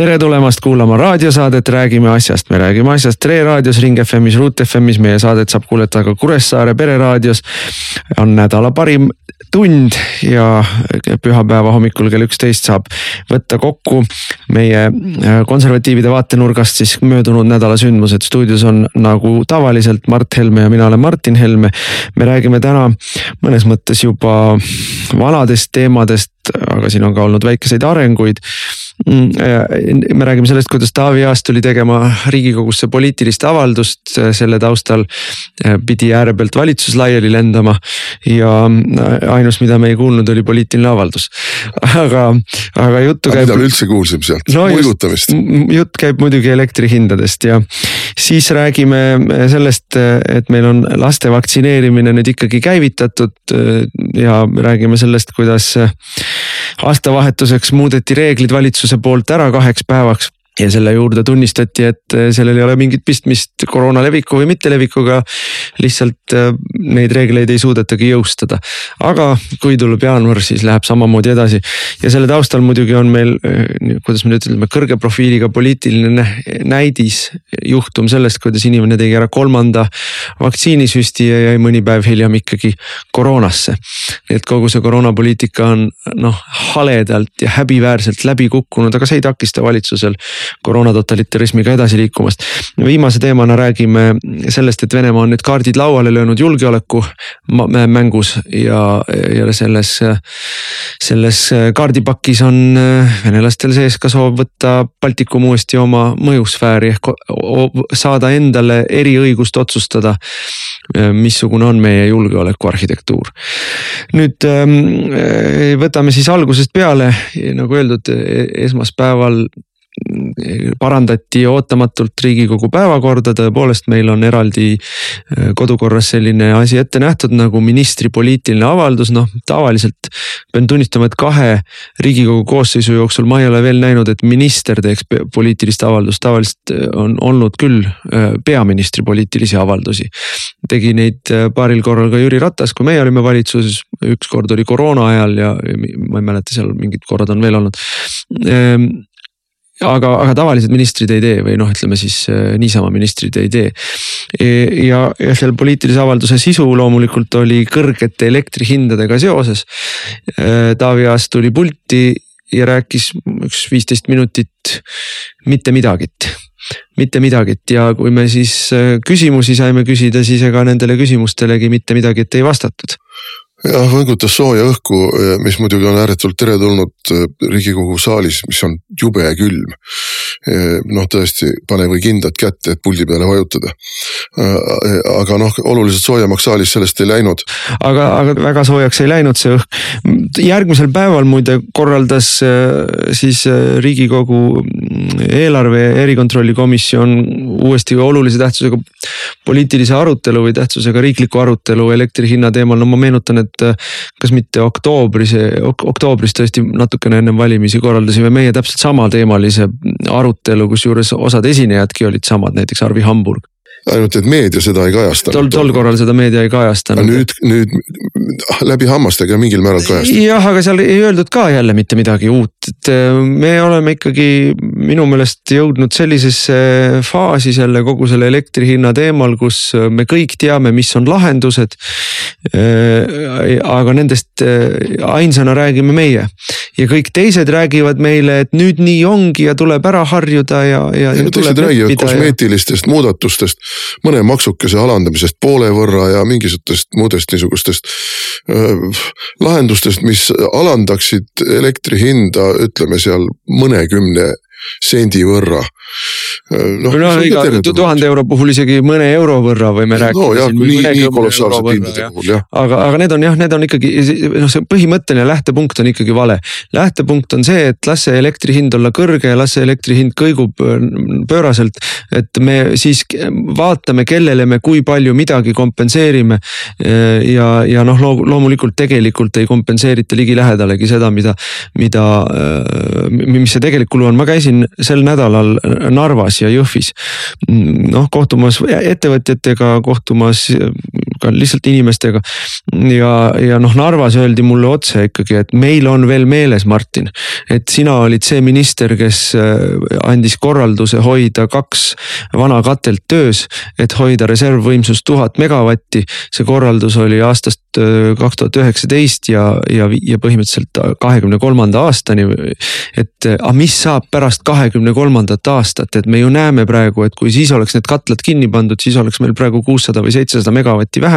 tere tulemast kuulama raadiosaadet Räägime asjast, me räägime asjast Tre raadios, Ring FM-is, Ruut FM-is, meie saadet saab kuulata ka Kuressaare pereraadios. on nädala parim tund ja pühapäeva hommikul kell üksteist saab võtta kokku meie äh, konservatiivide vaatenurgast siis möödunud nädala sündmused. stuudios on nagu tavaliselt Mart Helme ja mina olen Martin Helme. me räägime täna mõnes mõttes juba vanadest teemadest, aga siin on ka olnud väikeseid arenguid me räägime sellest, kuidas Taavi Aas tuli tegema riigikogusse poliitilist avaldust, selle taustal äh, pidi ääre pealt valitsus laiali lendama. ja äh, ainus, mida me ei kuulnud, oli poliitiline avaldus, aga, aga juttu käib. mida me üldse kuulsime sealt no, muigutamist? jutt käib muidugi elektrihindadest ja siis räägime sellest, et meil on laste vaktsineerimine nüüd ikkagi käivitatud ja räägime sellest, kuidas aastavahetuseks muudeti reeglid valitsuse poolt ära kaheks päevaks ja selle juurde tunnistati, et äh, sellel ei ole mingit pistmist koroona leviku või mittelevikuga. lihtsalt äh, neid reegleid ei suudetagi jõustada. aga kui tuleb jaanuar, siis läheb samamoodi edasi ja selle taustal muidugi on meil, äh, kuidas me nüüd ütleme, kõrge profiiliga poliitiline näidis. juhtum sellest, kuidas inimene tegi ära kolmanda vaktsiinisüsti ja jäi mõni päev hiljem ikkagi koroonasse. nii et kogu see koroonapoliitika on noh haledalt ja häbiväärselt läbi kukkunud, aga see ei takista valitsusel koroonatotalitarismiga edasi liikumast. viimase teemana räägime sellest, et Venemaa on nüüd kaardid lauale löönud julgeoleku mängus ja, ja selles, selles kaardipakis on venelastel sees ka soov võtta Baltikum uuesti oma mõjusfääri ehk saada endale eriõigust otsustada missugune on meie julgeoleku arhitektuur. nüüd ähm, võtame siis algusest peale, nagu öeldud, esmaspäeval parandati ootamatult riigikogu päevakorda, tõepoolest, meil on eraldi äh, kodukorras selline asi ette nähtud nagu ministri poliitiline avaldus, noh tavaliselt. pean tunnistama, et kahe riigikogu koosseisu jooksul ma ei ole veel näinud, et minister teeks poliitilist avaldust, tavaliselt äh, on olnud küll äh, peaministri poliitilisi avaldusi. tegi neid paaril korral ka Jüri Ratas, kui meie olime valitsuses, ükskord oli koroona ajal ja ma ei mäleta, seal mingid korrad on veel olnud ehm, aga, aga tavalised ministrid ei tee või noh, ütleme siis äh, niisama ministrid ei tee. E, ja, ja selle poliitilise avalduse sisu loomulikult oli kõrgete elektrihindadega seoses. Äh, Taavi Aas tuli pulti ja rääkis üks viisteist minutit mitte midagit mitte midagit ja kui me siis äh, küsimusi saime küsida, siis ega nendele küsimustelegi mitte midagi ei vastatud jah, võngutas sooja õhku, mis muidugi on ääretult teretulnud äh, riigikogu saalis, mis on jube külm. Noh, tõesti, pane või kindad kätte, et puldi peale vajutada. Aga noh, oluliselt soojemaks saalis sellest ei läinud. aga, aga väga soojaks ei läinud see õhk. järgmisel päeval muide korraldas siis riigikogu eelarve erikontrolli komisjon uuesti olulise tähtsusega poliitilise arutelu või tähtsusega riikliku arutelu elektri hinna teemal, no ma meenutan, et kas mitte oktoobris, oktoobris tõesti natukene ennem valimisi korraldasime meie täpselt samateemalise arutelu, kusjuures osad esinejadki olid samad, näiteks Arvi Hamburg ainult et meedia seda ei kajastanud. tol, tol korral seda meedia ei kajastanud. nüüd, nüüd läbi hammastega mingil määral kajastab. jah, aga seal ei öeldud ka jälle mitte midagi uut, et äh, me oleme ikkagi minu meelest jõudnud sellisesse faasi selle kogu selle elektri hinna teemal, kus äh, me kõik teame, mis on lahendused. Äh, aga nendest ainsana räägime meie ja kõik teised räägivad meile, et nüüd nii ongi ja tuleb ära harjuda ja, ja. teised räägivad kosmeetilistest ja... muudatustest mõne maksukese alandamisest poole võrra ja mingisugustest muudest niisugustest äh, lahendustest, mis alandaksid elektri hinda, ütleme seal mõnekümne sendi võrra. no, no iga tuhande euro puhul isegi mõne euro võrra võime rääkida. no jah, nii, nii kolossaalsete hindade puhul jah. aga, aga need on jah, need on ikkagi noh, see põhimõtteline lähtepunkt on ikkagi vale. lähtepunkt on see, et las see elektri hind olla kõrge ja las see elektri hind kõigub äh, pööraselt. et me siis vaatame, kellele me kui palju midagi kompenseerime. Äh, ja, ja noh, loomulikult tegelikult ei kompenseerita ligilähedalegi seda, mida, mida, äh, mis see tegelik kulu on, ma käisin sel nädalal Narvas ja Jõhvis. noh, kohtumas ettevõtjatega, kohtumas ka lihtsalt inimestega. ja, ja noh, Narvas öeldi mulle otse ikkagi, et meil on veel meeles, Martin, et sina olid see minister, kes äh, andis korralduse hoida kaks vana katelt töös, et hoida reservvõimsus tuhat megavatti. see korraldus oli aastast äh, kaks tuhat üheksateist ja, ja, ja põhimõtteliselt kahekümne kolmanda aastani. et aga mis saab pärast kahekümne kolmandat aastat, et me ju näeme praegu, et kui siis oleks need katlad kinni pandud, siis oleks meil praegu kuussada või seitsesada megavatti vähem.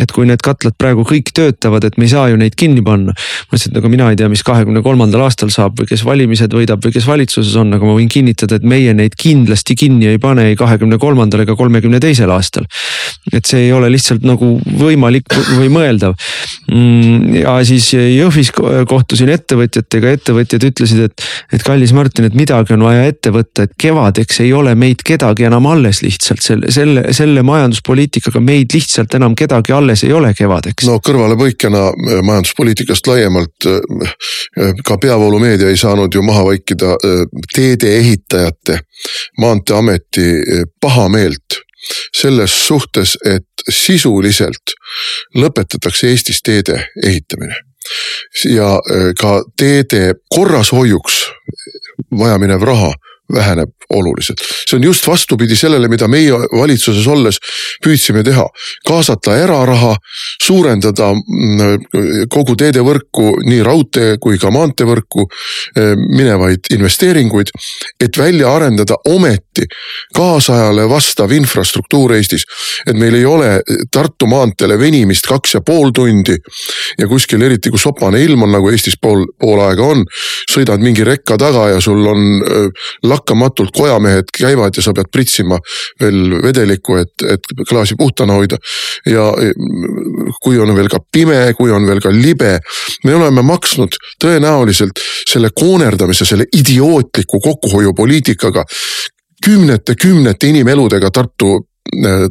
Et kui need katlad praegu kõik töötavad, et me ei saa ju neid kinni panna. ma ütlesin, et aga mina ei tea, mis kahekümne kolmandal aastal saab või kes valimised võidab või kes valitsuses on, aga ma võin kinnitada, et meie neid kindlasti kinni ei pane ei kahekümne kolmandal ega kolmekümne teisel aastal. et see ei ole lihtsalt nagu võimalik või mõeldav. Mm, ja siis Jõhvis kohtusin ettevõtjatega, ettevõtjad ütlesid, et, et kallis Martin, et midagi on vaja ette võtta, et kevadeks ei ole meid kedagi enam alles lihtsalt selle, selle, selle majanduspoliitikaga meid lihtsalt enam kedagi alles ei ole kevadeks. no kõrvalepõikena äh, majanduspoliitikast laiemalt äh, äh, ka peavoolumeedia ei saanud ju maha vaikida teede ehitajate, maanteeameti pahameelt selles suhtes, et sisuliselt lõpetatakse Eestis teede ehitamine ja ka teede korrashoiuks vajaminev raha väheneb oluliselt. see on just vastupidi sellele, mida meie valitsuses olles püüdsime teha. kaasata eraraha, suurendada mm, kogu teedevõrku, nii raudtee kui ka maanteevõrku eh, minevaid investeeringuid. et välja arendada ometi kaasajale vastav infrastruktuur Eestis. et meil ei ole Tartu maanteele venimist kaks ja pool tundi ja kuskil eriti, kui sopane ilm on, nagu Eestis pool, pool aega on. sõidad mingi rekka taga ja sul on äh, lakkamatult kojamehed käivad ja sa pead pritsima veel vedelikku, et, et klaasi puhtana hoida. ja kui on veel ka pime, kui on veel ka libe, me oleme maksnud tõenäoliselt selle koonerdamise, selle idiootliku kokkuhoiupoliitikaga kümnete, kümnete inimeludega Tartu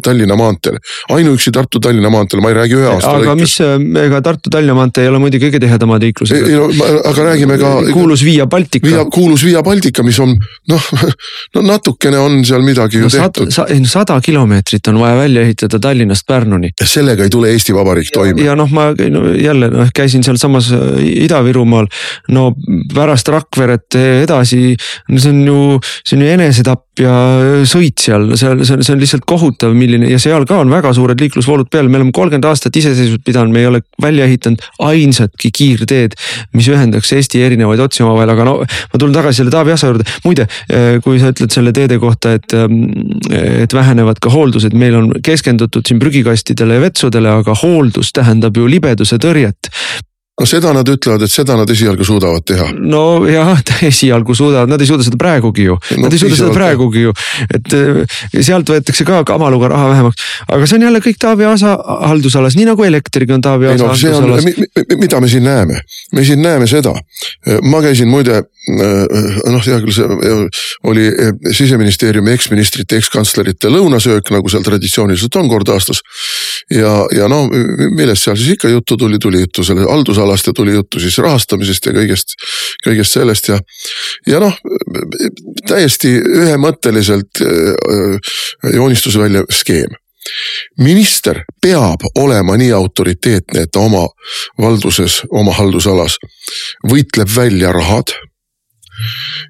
Tallinna maanteel, ainuüksi Tartu-Tallinna maanteel, ma ei räägi ühe aasta aga lõikes. mis, äh, ega Tartu-Tallinna maantee ei ole muidugi kõige tihedama liiklusega. ei no aga räägime ka. kuulus Via Baltica. kuulus Via Baltica, mis on noh, no natukene on seal midagi no, ju tehtud. sada kilomeetrit on vaja välja ehitada Tallinnast Pärnuni. sellega ei tule Eesti Vabariik toime. ja noh, ma no, jälle noh käisin sealsamas äh, Ida-Virumaal, no pärast Rakveret edasi, no see on ju, see on ju enesetapp ja sõit seal, seal, see on, see on lihtsalt kohutav, milline ja seal ka on väga suured liiklusvoolud peal, me oleme kolmkümmend aastat iseseisvust pidanud, me ei ole välja ehitanud ainsatki kiirteed, mis ühendaks Eesti erinevaid otsi omavahel, aga no ma tulen tagasi selle Taavi Aasa juurde. muide, kui sa ütled selle teede kohta, et, et vähenevad ka hooldused, meil on keskendutud siin prügikastidele ja vetsudele, aga hooldus tähendab ju libeduse tõrjet no seda nad ütlevad, et seda nad esialgu suudavad teha. no jah, esialgu suudavad, nad ei suuda seda praegugi ju no,, nad ei suuda seda praegugi ju. et eh, sealt võetakse ka kamaluga raha vähemaks, aga see on jälle kõik Taavi Aasa haldusalas, nii nagu elektriga on Taavi Aasa no, haldusalas. mida me siin näeme, me siin näeme seda, ma käisin muide noh, hea küll, see äh, oli äh, siseministeeriumi eksministrite, ekskantslerite lõunasöök, nagu seal traditsiooniliselt on kord aastas. ja, ja no millest seal siis ikka juttu tuli, tuli juttu selle haldusalast ja tuli juttu siis rahastamisest ja kõigest, kõigest sellest ja. ja noh, täiesti ühemõtteliselt joonistus välja skeem minister peab olema nii autoriteetne, et ta oma valduses, oma haldusalas võitleb välja rahad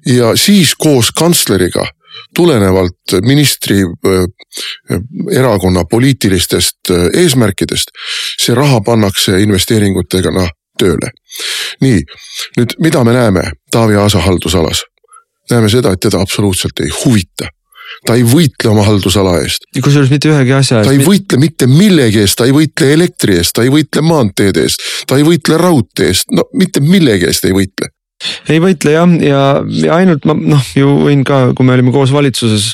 ja siis koos kantsleriga tulenevalt ministri erakonna poliitilistest eesmärkidest, see raha pannakse investeeringutega tööle. nii, nüüd mida me näeme Taavi Aasa haldusalas? näeme seda, et teda absoluutselt ei huvita ta ei võitle oma haldusala eest. kusjuures mitte ühegi asja eest. ta ei võitle mitte millegi eest, ta ei võitle elektri eest, ta ei võitle maanteede eest, ta ei võitle raudtee eest, no mitte millegi eest ei võitle ei võitle jah, ja, ja ainult ma noh, ju võin ka, kui me olime koos valitsuses.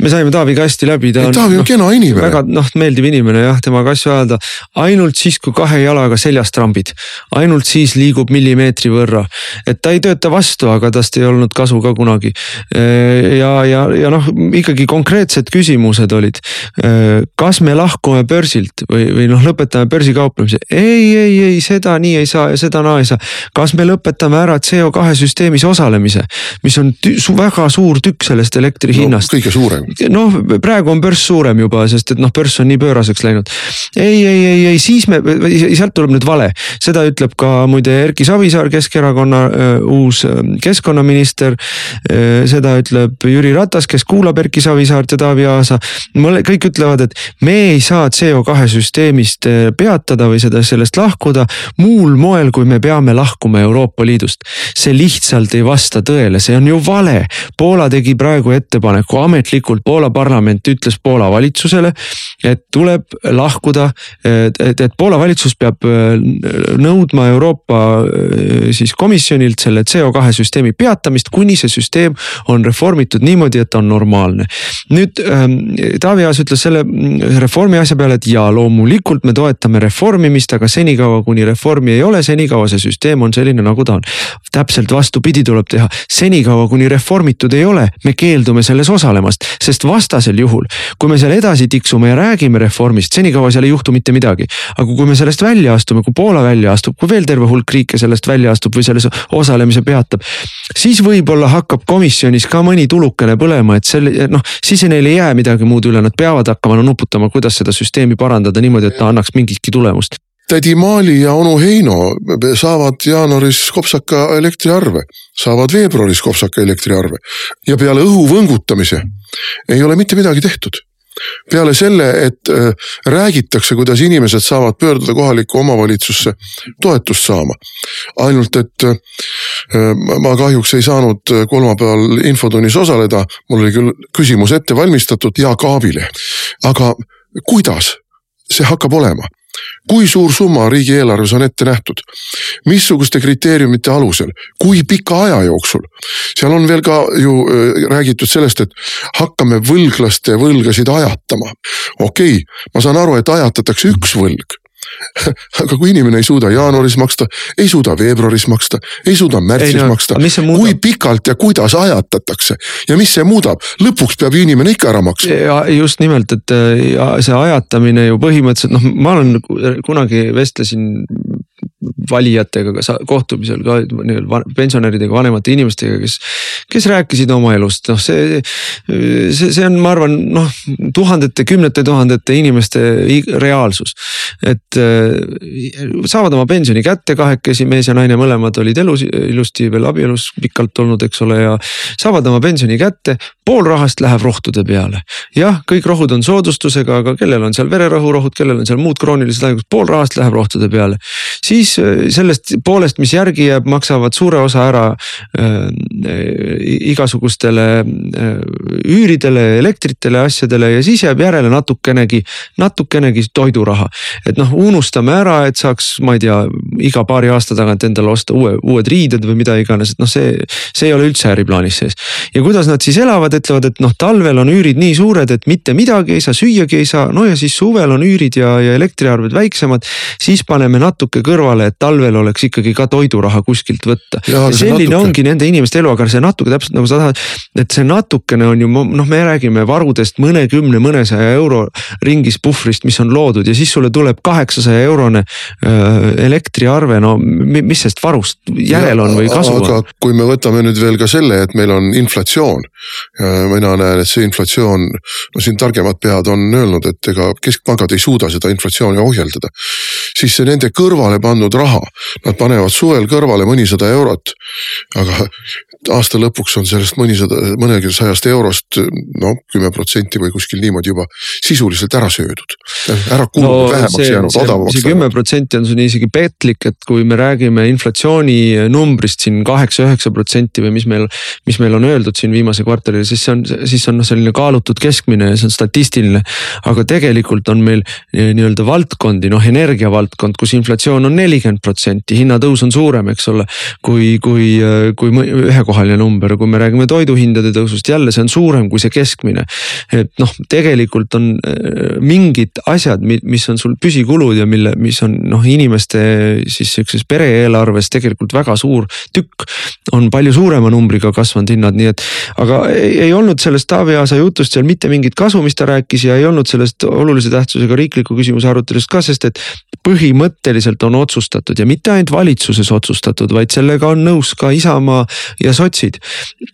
Me saime Taaviga hästi läbi. Taavi on no, kena inimene. väga noh, meeldiv inimene jah, temaga asju ajada. ainult siis, kui kahe jalaga seljas trambid, ainult siis liigub millimeetri võrra. et ta ei tööta vastu, aga tast ei olnud kasu ka kunagi. ja, ja, ja noh, ikkagi konkreetsed küsimused olid. kas me lahkume börsilt või, või noh, lõpetame börsikauplemise? ei, ei, ei seda nii ei saa ja seda naa ei saa. kas me lõpetame ära CO CO2 süsteemis osalemise, mis on su väga suur tükk sellest elektri hinnast no,. kõige suurem. Noh, praegu on börs suurem juba, sest et noh, börs on nii pööraseks läinud. ei, ei, ei, ei siis me, sealt tuleb nüüd vale, seda ütleb ka muide Erki Savisaar, Keskerakonna uus keskkonnaminister seda ütleb Jüri Ratas, kes kuulab Erki Savisaart ja Taavi Aasa. kõik ütlevad, et me ei saa CO2 süsteemist peatada või seda, sellest lahkuda muul moel, kui me peame lahkuma Euroopa Liidust see lihtsalt ei vasta tõele, see on ju vale. Poola tegi praegu ettepaneku ametlikult, Poola parlament ütles Poola valitsusele, et tuleb lahkuda, et, et Poola valitsus peab äh, nõudma Euroopa äh, siis komisjonilt selle CO2 süsteemi peatamist, kuni see süsteem on reformitud niimoodi, et ta on normaalne. nüüd ähm, Taavi Aas ütles selle mm, reformi asja peale, et jaa, loomulikult me toetame reformimist, aga senikaua, kuni reformi ei ole, senikaua see süsteem on selline, nagu ta on täpselt vastupidi tuleb teha. senikaua, kuni reformitud ei ole, me keeldume selles osalemast, sest vastasel juhul, kui me seal edasi tiksume ja räägime reformist, senikaua seal ei juhtu mitte midagi. aga kui me sellest välja astume, kui Poola välja astub, kui veel terve hulk riike sellest välja astub või selles osalemise peatab. siis võib-olla hakkab komisjonis ka mõni tulukene põlema, et selle noh, siis neil ei jää midagi muud üle, nad peavad hakkama no, nuputama, kuidas seda süsteemi parandada niimoodi, et ta annaks mingitki tulemust tädi Maali ja onu Heino saavad jaanuaris kopsaka elektriarve, saavad veebruaris kopsaka elektriarve ja peale õhu võngutamise ei ole mitte midagi tehtud peale selle, et äh, räägitakse, kuidas inimesed saavad pöörduda kohalikku omavalitsusse toetust saama. ainult, et äh, ma kahjuks ei saanud kolmapäeval infotunnis osaleda, mul oli küll küsimus ette valmistatud Jaak Aabile. aga kuidas see hakkab olema? Kui suur summa riigieelarves on ette nähtud? missuguste kriteeriumite alusel, kui pika aja jooksul? seal on veel ka ju äh, räägitud sellest, et hakkame võlglaste võlgasid ajatama. okei okay,, ma saan aru, et ajatatakse üks võlg aga kui inimene ei suuda jaanuaris maksta, ei suuda veebruaris maksta, ei suuda märtsis ei, no, maksta, kui pikalt ja kuidas ajatatakse ja mis see muudab, lõpuks peab ju inimene ikka ära maksma. just nimelt, et see ajatamine ju põhimõtteliselt noh, ma olen kunagi vestlesin valijatega ka kohtumisel ka nii-öelda pensionäridega, vanemate inimestega, kes, kes rääkisid oma elust, noh, see, see, see on, ma arvan, noh, tuhandete, kümnete tuhandete inimeste reaalsus. et saavad oma pensioni kätte kahekesi, mees ja naine mõlemad olid elus ilusti veel abielus pikalt olnud, eks ole, ja saavad oma pensioni kätte, pool rahast läheb rohtude peale. jah, kõik rohud on soodustusega, aga kellel on seal vererõhurohud, kellel on seal muud kroonilised haigused, pool rahast läheb rohtude peale. siis äh, sellest poolest, mis järgi jääb, maksavad suure osa ära äh, igasugustele äh, üüridele, elektritele, asjadele ja siis jääb järele natukenegi, natukenegi toiduraha. et noh, unustame ära, et saaks, ma ei tea, iga paari aasta tagant endale osta uue, uued riided või mida iganes, et noh, see, see ei ole üldse äriplaanis sees. ja kuidas nad siis elavad, ütlevad, et noh, talvel on üürid nii suured, et mitte midagi ei saa, süüagi ei saa, no ja siis suvel on üürid ja, ja elektriarved väiksemad. siis paneme natuke kõrvale, et talvel oleks ikkagi ka toiduraha kuskilt võtta. ja selline natuke. ongi nende inimeste elu, aga see natuke täpselt nagu sa tahad, et see natukene on ju noh, me räägime varudest mõnekümne, mõnesaja euro ringis puhvrist, mis on loodud ja siis sulle tuleb kaheksasaja eurone elektriarve, no mis sellest varust järel on või kasu on? aga kui me võtame nüüd veel ka selle, et meil on inflatsioon mina näen, et see inflatsioon, no siin targemad pead on öelnud, et ega keskpangad ei suuda seda inflatsiooni ohjeldada. siis see nende kõrvale pandud raha, nad panevad suvel kõrvale mõnisada eurot. aga aasta lõpuks on sellest mõnisada, mõnesajast eurost noh, kümme protsenti või kuskil niimoodi juba sisuliselt ära söödud. ära kulunud no,, vähemaks see, jäänud, odavamaks. see kümme protsenti on sul isegi petli mõistlik, et kui me räägime inflatsiooni numbrist siin kaheksa-üheksa protsenti või mis meil, mis meil on öeldud siin viimase kvartalil, siis see on, siis on noh, selline kaalutud keskmine ja see on statistiline. aga tegelikult on meil nii-öelda valdkondi, noh energiavaldkond, kus inflatsioon on nelikümmend protsenti, hinnatõus on suurem, eks ole. kui, kui, kui ühekohaline number, kui me räägime toiduhindade tõusust, jälle see on suurem kui see keskmine. et noh, tegelikult on mingid asjad, mis on sul püsikulud ja mille, mis on noh, inimeste siis sihukeses pere-eelarves tegelikult väga suur tükk. on palju suurema numbriga kasvanud hinnad, nii et aga ei, ei olnud sellest Taavi Aasa jutust seal mitte mingit kasu, mis ta rääkis ja ei olnud sellest olulise tähtsusega riikliku küsimuse arutelust ka, sest et põhimõtteliselt on otsustatud ja mitte ainult valitsuses otsustatud, vaid sellega on nõus ka Isamaa ja sotsid.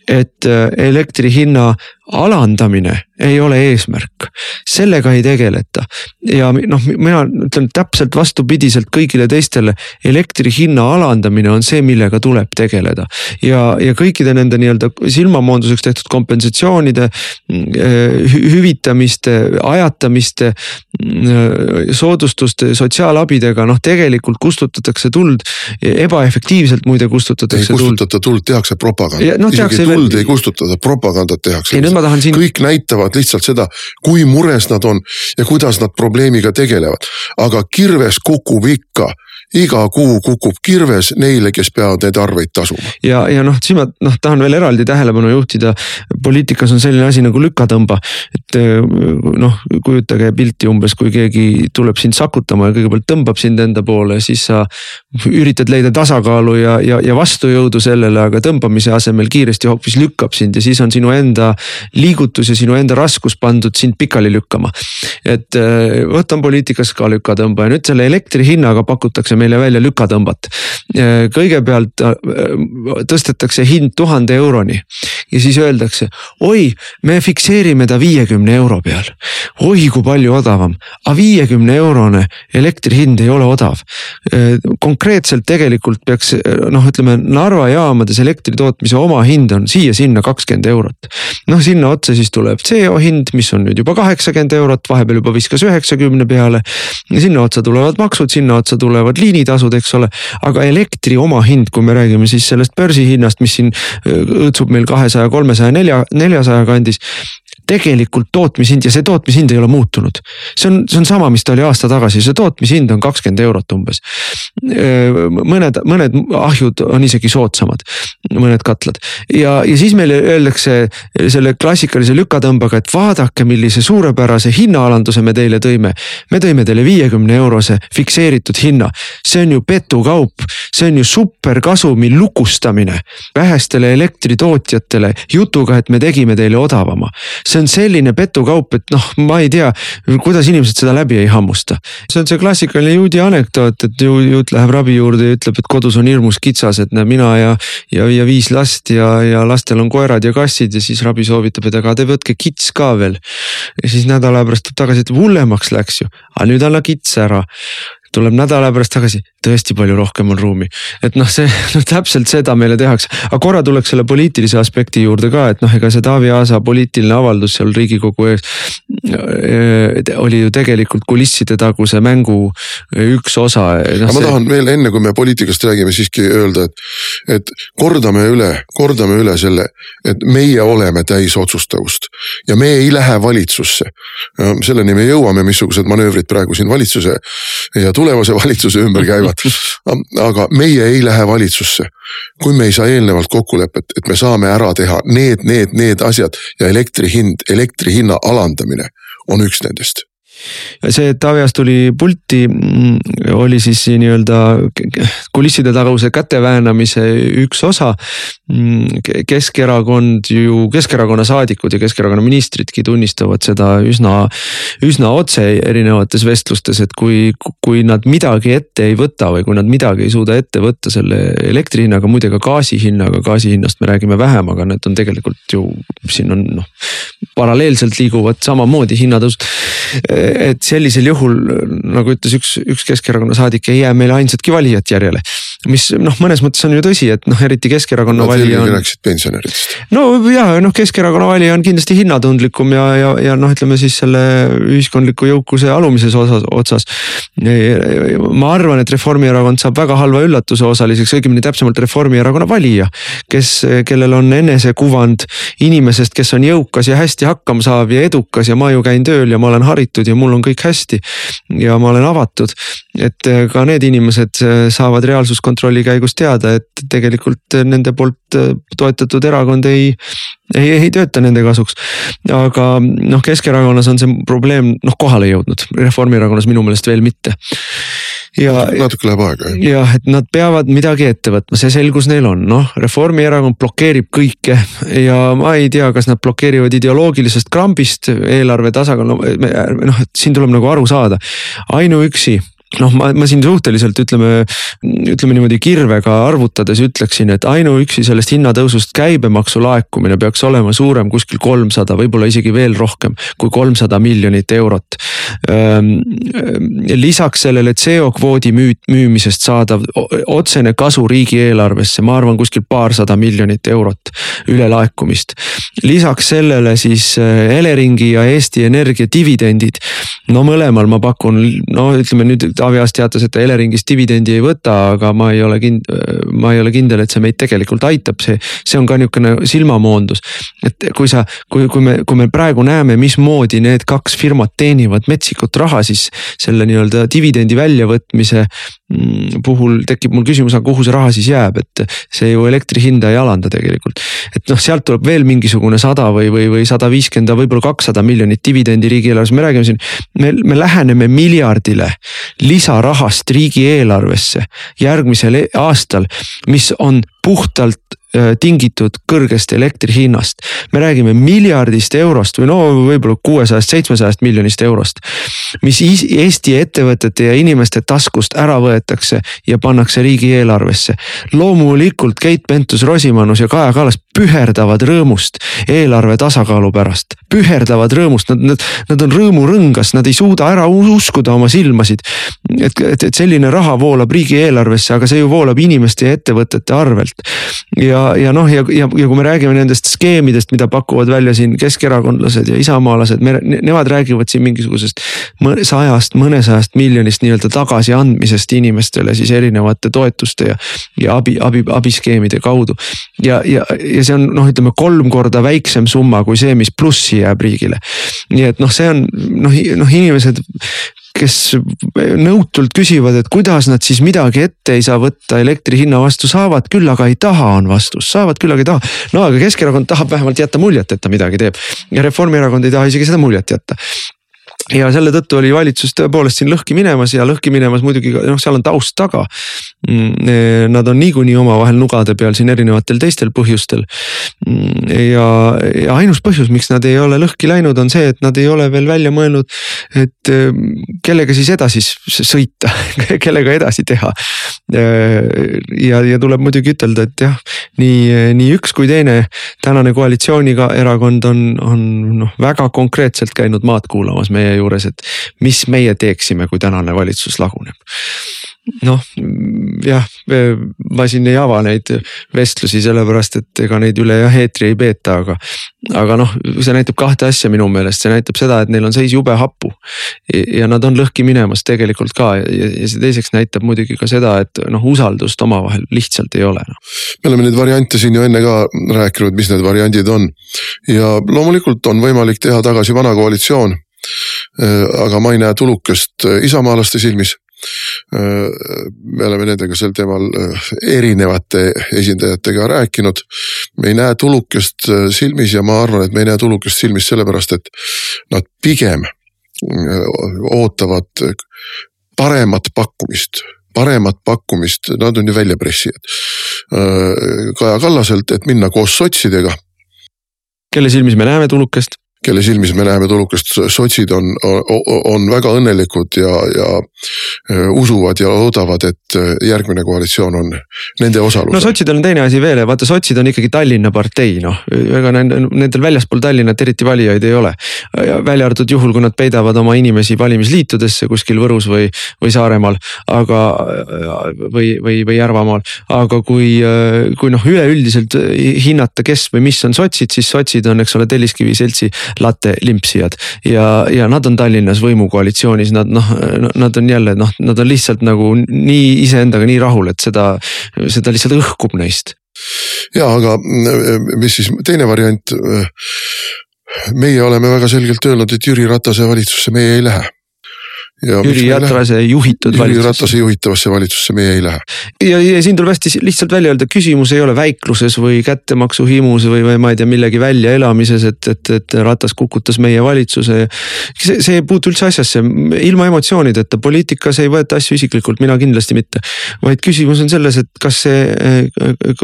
et äh, elektri hinna alandamine ei ole eesmärk, sellega ei tegeleta. ja noh, mina ütlen täpselt vastupidiselt kõigile teistele, elektri hinna alandamine on see, millega tuleb tegeleda. ja, ja kõikide nende nii-öelda silmamoonduseks tehtud kompensatsioonide, äh, hüvitamiste, ajatamiste, äh, soodustuste, sotsiaalabidega, noh tegelikult kustutatakse tuld, ebaefektiivselt muide kustutatakse tuld. ei kustutata tuld, tehakse propagandat no,, isegi tuld veel... ei kustutata, propagandat tehakse. Siin... kõik näitavad lihtsalt seda, kui mures nad on ja kuidas nad probleemiga tegelevad, aga kirves kukub ikka iga kuu kukub kirves neile, kes peavad neid arveid tasuma. ja, ja noh, siin ma noh, tahan veel eraldi tähelepanu juhtida. poliitikas on selline asi nagu lükatõmba, et eh, noh, kujutage pilti umbes, kui keegi tuleb sind sakutama ja kõigepealt tõmbab sind enda poole, siis sa üritad leida tasakaalu ja, ja, ja vastujõudu sellele, aga tõmbamise asemel kiiresti hoopis lükkab sind ja siis on sinu enda liigutus ja sinu enda raskus pandud sind pikali lükkama. et eh, võtan poliitikas ka lükatõmba ja nüüd selle elektri hinnaga pakutakse meile välja lükatõmbat. kõigepealt äh, tõstetakse hind tuhande euroni ja siis öeldakse, oi, me fikseerime ta viiekümne euro peal. oi, kui palju odavam, aga viiekümne eurone elektri hind ei ole odav. Äh, konkreetselt tegelikult peaks noh, ütleme Narva jaamades elektri tootmise omahind on siia-sinna kakskümmend eurot. noh, sinna otsa siis tuleb CO hind, mis on nüüd juba kaheksakümmend eurot, vahepeal juba viskas üheksakümne peale. sinna otsa tulevad maksud, sinna otsa tulevad liinitasud, eks ole. aga elektri omahind, kui me räägime siis sellest börsihinnast, mis siin õõtsub meil kahesaja, kolmesaja, nelja, neljasaja kandis tegelikult tootmishind ja see tootmishind ei ole muutunud. see on, see on sama, mis ta oli aasta tagasi, see tootmishind on kakskümmend eurot umbes. mõned, mõned ahjud on isegi soodsamad, mõned katlad ja, ja siis meile öeldakse selle klassikalise lükatõmbega, et vaadake, millise suurepärase hinnaalanduse me teile tõime. me tõime teile viiekümne eurose fikseeritud hinna, see on ju petukaup, see on ju superkasumi lukustamine vähestele elektritootjatele jutuga, et me tegime teile odavama see see on selline petukaup, et noh, ma ei tea, kuidas inimesed seda läbi ei hammusta. see on see klassikaline juudi anekdoot, et ju juut läheb rabi juurde ja ütleb, et kodus on hirmus kitsas, et näe mina ja, ja, ja viis last ja, ja lastel on koerad ja kassid ja siis rabi soovitab, et aga te võtke kits ka veel. ja siis nädala pärast tuleb tagasi, et hullemaks läks ju, aga nüüd anna kits ära tuleb nädala pärast tagasi, tõesti palju rohkem on ruumi. et noh, see no täpselt seda meile tehakse, aga korra tuleks selle poliitilise aspekti juurde ka, et noh, ega see Taavi Aasa poliitiline avaldus seal riigikogu ees äh, oli ju tegelikult kulisside taguse mängu üks osa no,. aga ma see... tahan veel enne, kui me poliitikast räägime, siiski öelda, et, et kordame üle, kordame üle selle, et meie oleme täis otsustavust ja me ei lähe valitsusse. selleni me jõuame, missugused manöövrid praegu siin valitsuse ja tulevase valitsuse ümber käivad. aga meie ei lähe valitsusse, kui me ei saa eelnevalt kokkulepet, et me saame ära teha need, need, need asjad ja elektri hind, elektri hinna alandamine on üks nendest see, et Taavi Aas tuli pulti, mm, oli siis nii-öelda kulisside taguse käteväänamise üks osa. Mm, Keskerakond ju, Keskerakonna saadikud ja Keskerakonna ministridki tunnistavad seda üsna, üsna otse erinevates vestlustes, et kui, kui nad midagi ette ei võta või kui nad midagi ei suuda ette võtta selle elektri hinnaga, muide ka gaasi hinnaga, gaasi hinnast me räägime vähem, aga need on tegelikult ju siin on noh, paralleelselt liiguvad samamoodi hinnatõusud et sellisel juhul nagu ütles üks, üks Keskerakonna saadik, ei jää meile ainsatki valijat järjele. Mis noh, mõnes mõttes on ju tõsi, et noh, eriti Keskerakonna no, valija on. rääkisid pensionäridest. no ja noh, Keskerakonna valija on kindlasti hinnatundlikum ja, ja, ja noh, ütleme siis selle ühiskondliku jõukuse alumises osas, otsas. ma arvan, et Reformierakond saab väga halva üllatuse osaliseks, õigemini täpsemalt Reformierakonna valija. kes, kellel on enesekuvand inimesest, kes on jõukas ja hästi hakkama saav ja edukas ja ma ju käin tööl ja ma olen haritud ja mul on kõik hästi. ja ma olen avatud, et ka need inimesed saavad reaalsuskontrolli käigus teada, et tegelikult nende poolt toetatud erakond ei, ei, ei tööta nende kasuks. aga noh, Keskerakonnas on see probleem noh kohale jõudnud, Reformierakonnas minu meelest veel mitte ja. natuke läheb aega jah. jah, et nad peavad midagi ette võtma, see selgus neil on, noh, Reformierakond blokeerib kõike ja ma ei tea, kas nad blokeerivad ideoloogilisest krambist eelarve tasakaalu, noh, et siin tuleb nagu aru saada. ainuüksi noh, ma, ma siin suhteliselt ütleme, ütleme niimoodi kirvega arvutades ütleksin, et ainuüksi sellest hinnatõusust käibemaksu laekumine peaks olema suurem kuskil kolmsada, võib-olla isegi veel rohkem kui kolmsada miljonit eurot. Lisaks sellele CO kvoodi müü-, müümisest saadav otsene kasu riigieelarvesse, ma arvan, kuskil paarsada miljonit eurot ülelaekumist. lisaks sellele siis Eleringi ja Eesti Energia dividendid. no mõlemal ma pakun, no ütleme nüüd Taavi Aas teatas, et ta Eleringist dividendi ei võta, aga ma ei ole kind-, ma ei ole kindel, et see meid tegelikult aitab, see, see on ka niisugune silmamoondus. et kui sa, kui, kui me, kui me praegu näeme, mismoodi need kaks firmat teenivad metsikut raha, siis selle nii-öelda dividendi väljavõtmise mm, puhul tekib mul küsimus, aga kuhu see raha siis jääb, et see ju elektri hinda ei alanda tegelikult. et noh, sealt tuleb veel mingisugune sada või, või, või sada viiskümmend, võib-olla kakssada miljonit dividendi riigieelarves, me räägime siin. me, me läheneme miljardile lisarahast riigieelarvesse järgmisel e-, aastal, mis on puhtalt tingitud kõrgest elektri hinnast. me räägime miljardist eurost või no võib-olla kuuesajast, seitsmesajast miljonist eurost. mis Eesti ettevõtete ja inimeste taskust ära võetakse ja pannakse riigieelarvesse. loomulikult Keit Pentus-Rosimannus ja Kaja Kallas püherdavad rõõmust eelarve tasakaalu pärast. püherdavad rõõmust, nad, nad, nad on rõõmurõngas, nad ei suuda ära uskuda oma silmasid. et, et, et selline raha voolab riigieelarvesse, aga see ju voolab inimeste ja ettevõtete arvelt. ja ja, noh, ja, ja, ja kui me räägime nendest skeemidest, mida pakuvad välja siin keskerakondlased ja isamaalased, me, nemad räägivad siin mingisugusest sajast, mõnesajast miljonist nii-öelda tagasiandmisest inimestele siis erinevate toetuste ja, ja abi, abi, abiskeemide kaudu. ja, ja, ja see on noh, ütleme kolm korda väiksem summa kui see, mis plussi jääb riigile. nii et noh, see on noh, noh inimesed kes nõutult küsivad, et kuidas nad siis midagi ette ei saa võtta elektri hinna vastu, saavad küll, aga ei taha, on vastus, saavad küll, aga ei taha. no aga Keskerakond tahab vähemalt jätta muljet, et ta midagi teeb ja Reformierakond ei taha isegi seda muljet jätta ja selle tõttu oli valitsus tõepoolest siin lõhki minemas ja lõhki minemas muidugi noh, seal on taust taga. Mm, eh, nad on niikuinii omavahel nugade peal siin erinevatel teistel põhjustel. Mm, ja, ja ainus põhjus, miks nad ei ole lõhki läinud, on see, et nad ei ole veel välja mõelnud, et eh, kellega siis edasi sõita kellega edasi teha. Eh, ja, ja tuleb muidugi ütelda, et jah, nii, nii üks kui teine tänane koalitsiooniga erakond on, on noh, väga konkreetselt käinud maad kuulamas meie juures, et mis meie teeksime, kui tänane valitsus laguneb noh jah, ma siin ei ava neid vestlusi, sellepärast et ega neid üle jah eetri ei peeta, aga. aga noh, see näitab kahte asja minu meelest, see näitab seda, et neil on seis jube hapu. ja nad on lõhki minemas tegelikult ka ja, ja see teiseks näitab muidugi ka seda, et noh, usaldust omavahel lihtsalt ei ole no.. me oleme neid variante siin ju enne ka rääkinud, mis need variandid on ja loomulikult on võimalik teha tagasi vana koalitsioon aga ma ei näe tulukest äh, isamaalaste silmis. Äh, me oleme nendega sel teemal erinevate esindajatega rääkinud. me ei näe tulukest silmis ja ma arvan, et me ei näe tulukest silmis sellepärast, et nad pigem ootavad paremat pakkumist paremat pakkumist, nad on ju väljapressijad. Kaja Kallaselt, et minna koos sotsidega. kelle silmis me näeme tulukest? Kelle silmis me näeme tulukast, sotsid on, on, on väga õnnelikud ja, ja äh, usuvad ja loodavad, et äh, järgmine koalitsioon on nende osalusel. no sotsidel on teine asi veel, vaata sotsid on ikkagi Tallinna partei, noh, ega nendel väljaspool Tallinnat eriti valijaid ei ole. välja arvatud juhul, kui nad peidavad oma inimesi valimisliitudesse kuskil Võrus või, või Saaremaal, aga või, või, või Järvamaal, aga kui, kui noh, üleüldiselt hinnata, kes või mis on sotsid, siis sotsid on, eks ole, Telliskivi seltsi latte limpsijad. ja, ja nad on Tallinnas võimukoalitsioonis, nad noh, nad on jälle noh, nad on lihtsalt nagu nii iseendaga nii rahul, et seda, seda lihtsalt õhkub neist. ja aga mis siis teine variant? meie oleme väga selgelt öelnud, et Jüri Ratase valitsusse meie ei lähe Jüri Ratase juhitud Jüri valitsusse. Ratase juhitavasse valitsusse meie ei lähe. ja, ja siin tuleb hästi lihtsalt välja öelda, küsimus ei ole väikluses või kättemaksuhimus või, või ma ei tea, millegi väljaelamises, et, et, et Ratas kukutas meie valitsuse. see, see ei puutu üldse asjasse, ilma emotsioonideta, poliitikas ei võeta asju isiklikult, mina kindlasti mitte. vaid küsimus on selles, et kas see,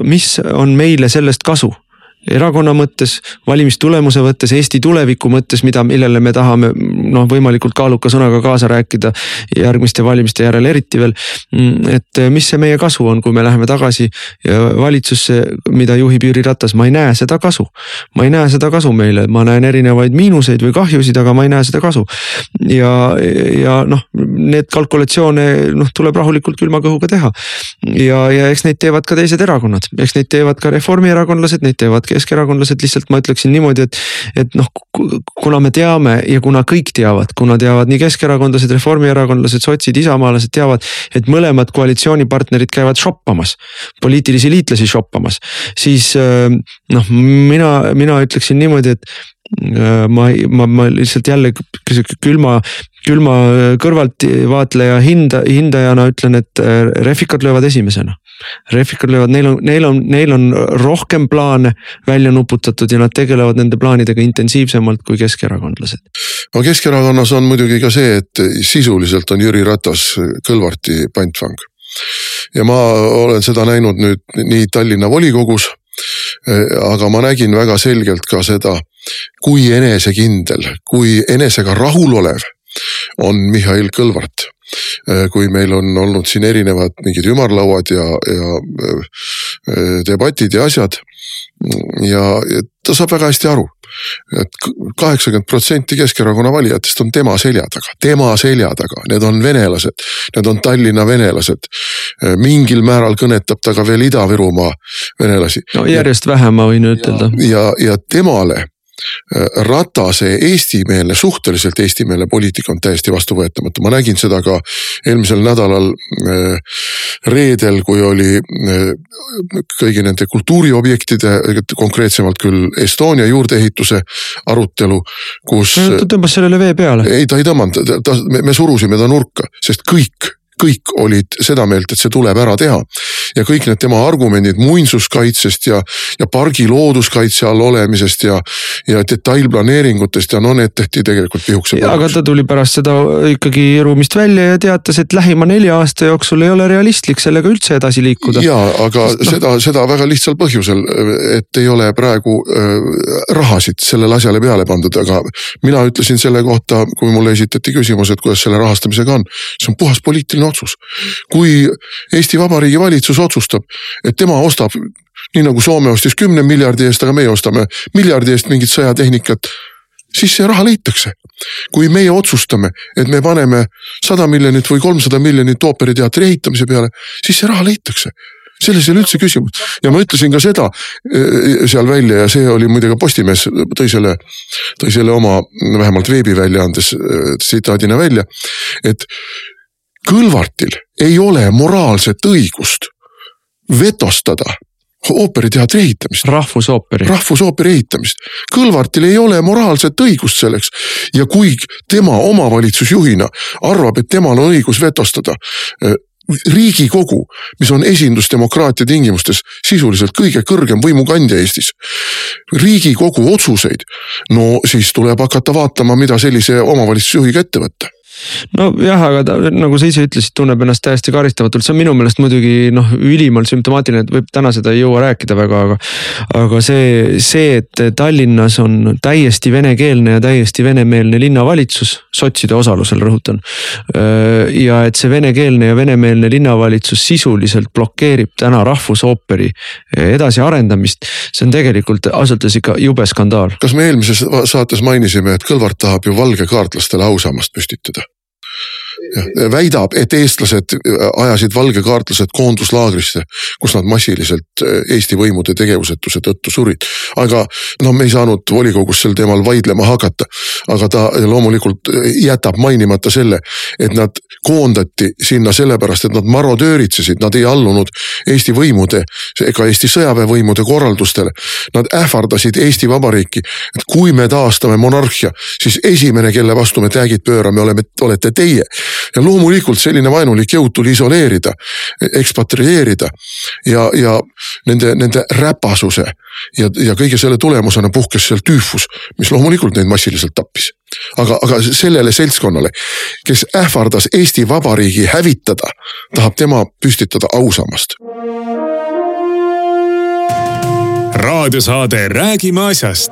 mis on meile sellest kasu erakonna mõttes, valimistulemuse mõttes, Eesti tuleviku mõttes, mida, millele me tahame noh, võimalikult kaaluka sõnaga kaasa rääkida järgmiste valimiste järel eriti veel. et mis see meie kasu on, kui me läheme tagasi valitsusse, mida juhib Jüri Ratas, ma ei näe seda kasu. ma ei näe seda kasu meile, ma näen erinevaid miinuseid või kahjusid, aga ma ei näe seda kasu. ja, ja noh, need kalkulatsioone noh, tuleb rahulikult külma kõhuga teha. ja, ja eks neid teevad ka teised erakonnad, eks neid teevad ka reformierakondlased, neid teevad keskerakondlased lihtsalt ma ütleksin niimoodi, et, et noh, kuna me teame ja kuna kõik teavad, kuna teavad nii keskerakondlased, reformierakondlased, sotsid, isamaalased teavad, et mõlemad koalitsioonipartnerid käivad shoppamas, poliitilisi liitlasi shoppamas, siis noh, mina, mina ütleksin niimoodi, et ma, ma, ma lihtsalt jälle sihuke külma, külma kõrvaltvaatleja hinda, hindajana ütlen, et refikad löövad esimesena Refikad löövad, neil on, neil on, neil on rohkem plaane välja nuputatud ja nad tegelevad nende plaanidega intensiivsemalt kui keskerakondlased. no Keskerakonnas on muidugi ka see, et sisuliselt on Jüri Ratas Kõlvarti pantvang. ja ma olen seda näinud nüüd nii Tallinna volikogus aga ma nägin väga selgelt ka seda, kui enesekindel, kui enesega rahulolev on Mihhail Kõlvart kui meil on olnud siin erinevad mingid ümarlauad ja, ja äh, debatid ja asjad. ja, ta saab väga hästi aru et kaheksakümmend protsenti Keskerakonna valijatest on tema selja taga, tema selja taga, need on venelased, need on Tallinna venelased. Äh, mingil määral kõnetab ta ka veel Ida-Virumaa venelasi. no järjest vähem ma võin ütelda. ja, ja temale Äh, Ratase eestimeelne, suhteliselt eestimeelne poliitika on täiesti vastuvõetamatu, ma nägin seda ka eelmisel nädalal äh, reedel, kui oli äh, kõigi nende kultuuriobjektide, konkreetsemalt küll Estonia juurdeehituse arutelu, kus. ta tõmbas sellele vee peale. ei, ta ei tõmmanud, ta, me surusime ta nurka, sest kõik kõik olid seda meelt, et see tuleb ära teha. ja kõik need tema argumendid muinsuskaitsest ja, ja pargi looduskaitse all olemisest ja, ja detailplaneeringutest ja no need tehti tegelikult pihukese. aga ta tuli pärast seda ikkagi ruumist välja ja teatas, et lähima nelja aasta jooksul ei ole realistlik sellega üldse edasi liikuda. ja, aga Sest, seda no., seda väga lihtsal põhjusel, et ei ole praegu äh, rahasid sellele asjale peale pandud, aga mina ütlesin selle kohta, kui mulle esitati küsimus, et kuidas selle rahastamisega on, see on puhas poliitiline otsus. kui Eesti Vabariigi valitsus otsustab, et tema ostab nii nagu Soome ostis kümne miljardi eest, aga meie ostame miljardi eest mingit sõjatehnikat siis see raha leitakse. kui meie otsustame, et me paneme sada miljonit või kolmsada miljonit ooperiteatri ehitamise peale, siis see raha leitakse selles ei ole üldse küsimust ja ma ütlesin ka seda eh, seal välja ja see oli muide ka Postimees tõi selle, tõi selle oma vähemalt veebiväljaandes eh, tsitaadina välja. et Kõlvartil ei ole moraalset õigust vetostada ooperiteatri ehitamist. rahvusooperi. rahvusooperi ehitamist. Kõlvartil ei ole moraalset õigust selleks ja kui tema omavalitsusjuhina arvab, et temal on õigus vetostada eh, riigikogu, mis on esindusdemokraatia tingimustes sisuliselt kõige kõrgem võimukandja Eestis. riigikogu otsuseid, no siis tuleb hakata vaatama, mida sellise omavalitsusjuhiga ette võtta nojah, aga ta nagu sa ise ütlesid, tunneb ennast täiesti karistamatult, see on minu meelest muidugi noh, ülimalt sümptomaatiline, et võib täna seda ei jõua rääkida väga, aga. aga see, see, et Tallinnas on täiesti venekeelne ja täiesti venemeelne linnavalitsus, sotside osalusel rõhutan. ja et see venekeelne ja venemeelne linnavalitsus sisuliselt blokeerib täna rahvusooperi edasiarendamist. see on tegelikult ausalt öeldes ikka jube skandaal. kas me eelmises saates mainisime, et Kõlvart tahab ju valgekaartlastele ausammast püstitada? Väidab, et eestlased äh, ajasid valgekaartlased koonduslaagrisse, kus nad massiliselt äh, Eesti võimude tegevusetuse tõttu surid. aga no me ei saanud volikogus sel teemal vaidlema hakata. aga ta loomulikult äh, jätab mainimata selle, et nad koondati sinna sellepärast, et nad marodööritsesid, nad ei allunud Eesti võimude ega Eesti sõjaväevõimude korraldustele. Nad ähvardasid Eesti Vabariiki, et kui me taastame monarhia, siis esimene, kelle vastu me täägid pöörame, oleme, olete teie ja loomulikult selline vaenulik jõud tuli isoleerida, ekspatrieerida ja, ja nende, nende räpasuse ja, ja kõige selle tulemusena puhkes seal tüüfus, mis loomulikult neid massiliselt tappis. aga, aga sellele seltskonnale, kes ähvardas Eesti Vabariigi hävitada, tahab tema püstitada ausammast raadiosaade Räägime asjast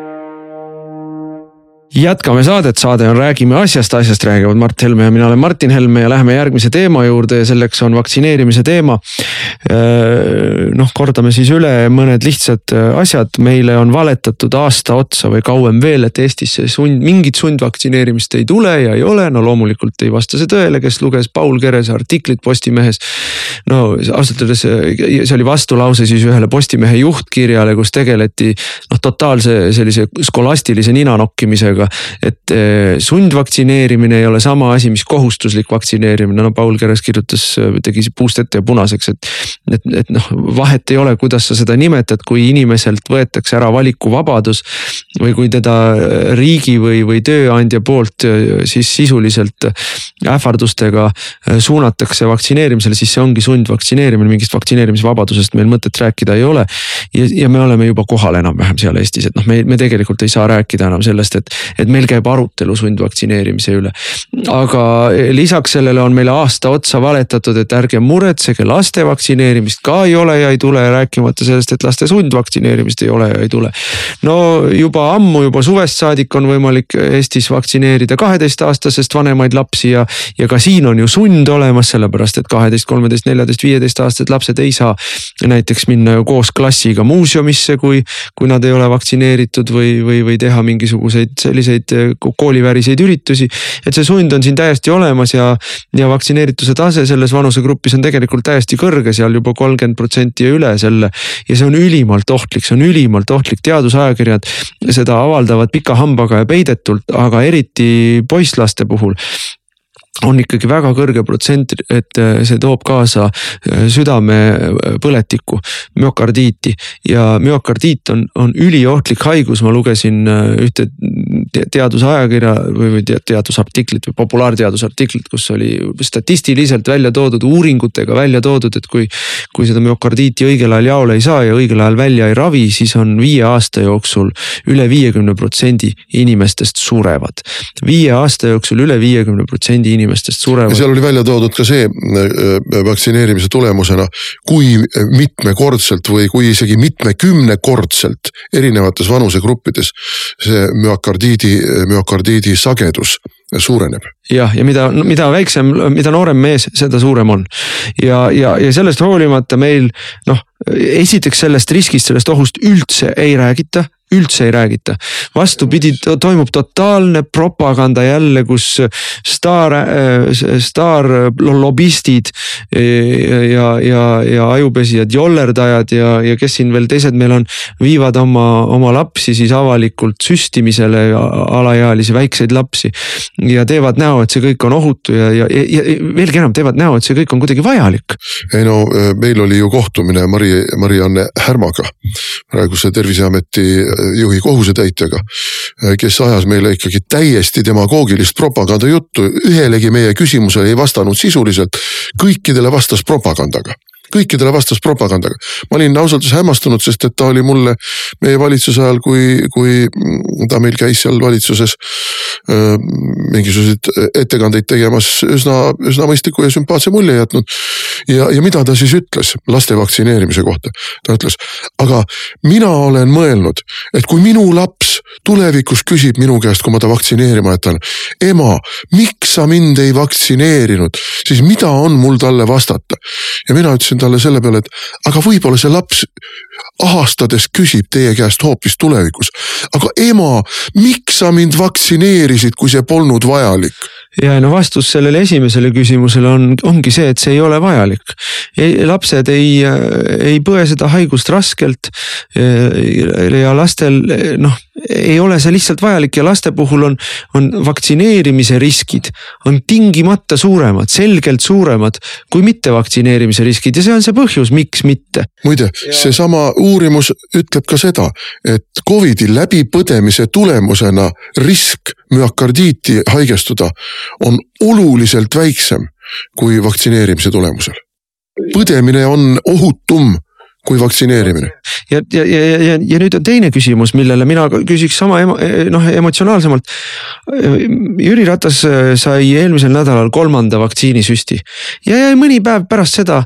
jätkame saadet, saade on Räägime asjast, asjast räägivad Mart Helme ja mina olen Martin Helme ja läheme järgmise teema juurde ja selleks on vaktsineerimise teema. Äh, noh, kordame siis üle mõned lihtsad äh, asjad, meile on valetatud aasta otsa või kauem veel, et Eestisse sund, mingit sundvaktsineerimist ei tule ja ei ole, no loomulikult ei vasta see tõele, kes luges Paul Kerese artiklit Postimehes. no ausalt öeldes äh, see oli vastulause siis ühele Postimehe juhtkirjale, kus tegeleti noh, totaalse sellise skolastilise ninanokkimisega aga et eh, sundvaktsineerimine ei ole sama asi, mis kohustuslik vaktsineerimine, no Paul Keres kirjutas, tegi puust ette ja punaseks, et. et, et noh, vahet ei ole, kuidas sa seda nimetad, kui inimeselt võetakse ära valikuvabadus. või kui teda riigi või, või tööandja poolt siis sisuliselt ähvardustega suunatakse vaktsineerimisele, siis see ongi sundvaktsineerimine, mingist vaktsineerimisvabadusest meil mõtet rääkida ei ole. ja, ja me oleme juba kohal enam-vähem seal Eestis, et noh, me, me tegelikult ei saa rääkida enam sellest, et et meil käib arutelu sundvaktsineerimise üle. aga lisaks sellele on meile aasta otsa valetatud, et ärge muretsege, laste vaktsineerimist ka ei ole ja ei tule, rääkimata sellest, et laste sundvaktsineerimist ei ole ja ei tule. no juba ammu, juba suvest saadik on võimalik Eestis vaktsineerida kaheteistaastasest vanemaid lapsi ja, ja ka siin on ju sund olemas, sellepärast et kaheteist, kolmeteist, neljateist, viieteist aastased lapsed ei saa näiteks minna ju koos klassiga muuseumisse, kui, kui nad ei ole vaktsineeritud või, või, või teha mingisuguseid selliseid eh, kooliväriseid üritusi. et see sund on siin täiesti olemas ja, ja vaktsineerituse tase selles vanusegrupis on tegelikult täiesti kõrge, seal juba kolmkümmend protsenti ja üle selle. ja see on ülimalt ohtlik, see on ülimalt ohtlik, teadusajakirjad seda avaldavad pika hambaga ja peidetult, aga eriti poisslaste puhul on ikkagi väga kõrge protsent, et äh, see toob kaasa äh, südamepõletikku, müokardiiti. ja müokardiit on, on üliohtlik haigus, ma lugesin äh, ühte teadusajakirja või teadusartiklit või populaarteadusartiklit, kus oli statistiliselt välja toodud, uuringutega välja toodud, et kui. kui seda müokardiiti õigel ajal jaole ei saa ja õigel ajal välja ei ravi, siis on viie aasta jooksul üle viiekümne protsendi inimestest surevad. viie aasta jooksul üle viiekümne protsendi inimestest surevad. ja seal oli välja toodud ka see äh, vaktsineerimise tulemusena, kui mitmekordselt või kui isegi mitmekümnekordselt erinevates vanusegruppides see müokardiidi, müokardiidi sagedus suureneb. jah, ja mida, mida väiksem, mida noorem mees, seda suurem on. ja, ja, ja sellest hoolimata meil noh, esiteks sellest riskist, sellest ohust üldse ei räägita üldse ei räägita. vastupidi, toimub totaalne propaganda jälle, kus staar, staarlobistid ja, ja, ja ajupesijad, jollerdajad ja, ja kes siin veel teised meil on, viivad oma, oma lapsi siis avalikult süstimisele, alaealisi väikseid lapsi. ja teevad näo, et see kõik on ohutu ja, ja, ja veelgi enam teevad näo, et see kõik on kuidagi vajalik. ei no meil oli ju kohtumine Mari, Mari-Anne Härmaga, praeguse terviseameti juhi kohusetäitjaga. kes ajas meile ikkagi täiesti demagoogilist propagandajuttu, ühelegi meie küsimusele ei vastanud sisuliselt, kõikidele vastas propagandaga kõikidele vastas propagandaga. ma olin ausalt öeldes hämmastunud, sest et ta oli mulle meie valitsuse ajal, kui, kui ta meil käis seal valitsuses äh, mingisuguseid ettekandeid tegemas, üsna, üsna mõistliku ja sümpaatse mulje jätnud. ja, ja mida ta siis ütles laste vaktsineerimise kohta? ta ütles, aga mina olen mõelnud, et kui minu laps tulevikus küsib minu käest, kui ma ta vaktsineerima jätan. ema, miks sa mind ei vaktsineerinud, siis mida on mul talle vastata? ja mina ütlesin talle selle peale, et aga võib-olla see laps ahastades küsib teie käest hoopis tulevikus. aga ema, miks sa mind vaktsineerisid, kui see polnud vajalik? ja no vastus sellele esimesele küsimusele on, ongi see, et see ei ole vajalik. lapsed ei, ei põe seda haigust raskelt. ja lastel noh, ei ole see lihtsalt vajalik ja laste puhul on, on vaktsineerimise riskid on tingimata suuremad, selgelt suuremad kui mitte vaktsineerimise riskid ja see on see põhjus, miks mitte. muide, seesama uurimus ütleb ka seda, et Covidi läbipõdemise tulemusena risk müokardiiti haigestuda on oluliselt väiksem kui vaktsineerimise tulemusel. põdemine on ohutum kui vaktsineerimine. ja, ja, ja, ja, ja nüüd on teine küsimus, millele mina küsiks sama emo, noh emotsionaalsemalt. Jüri Ratas sai eelmisel nädalal kolmanda vaktsiinisüsti ja jäi mõni päev pärast seda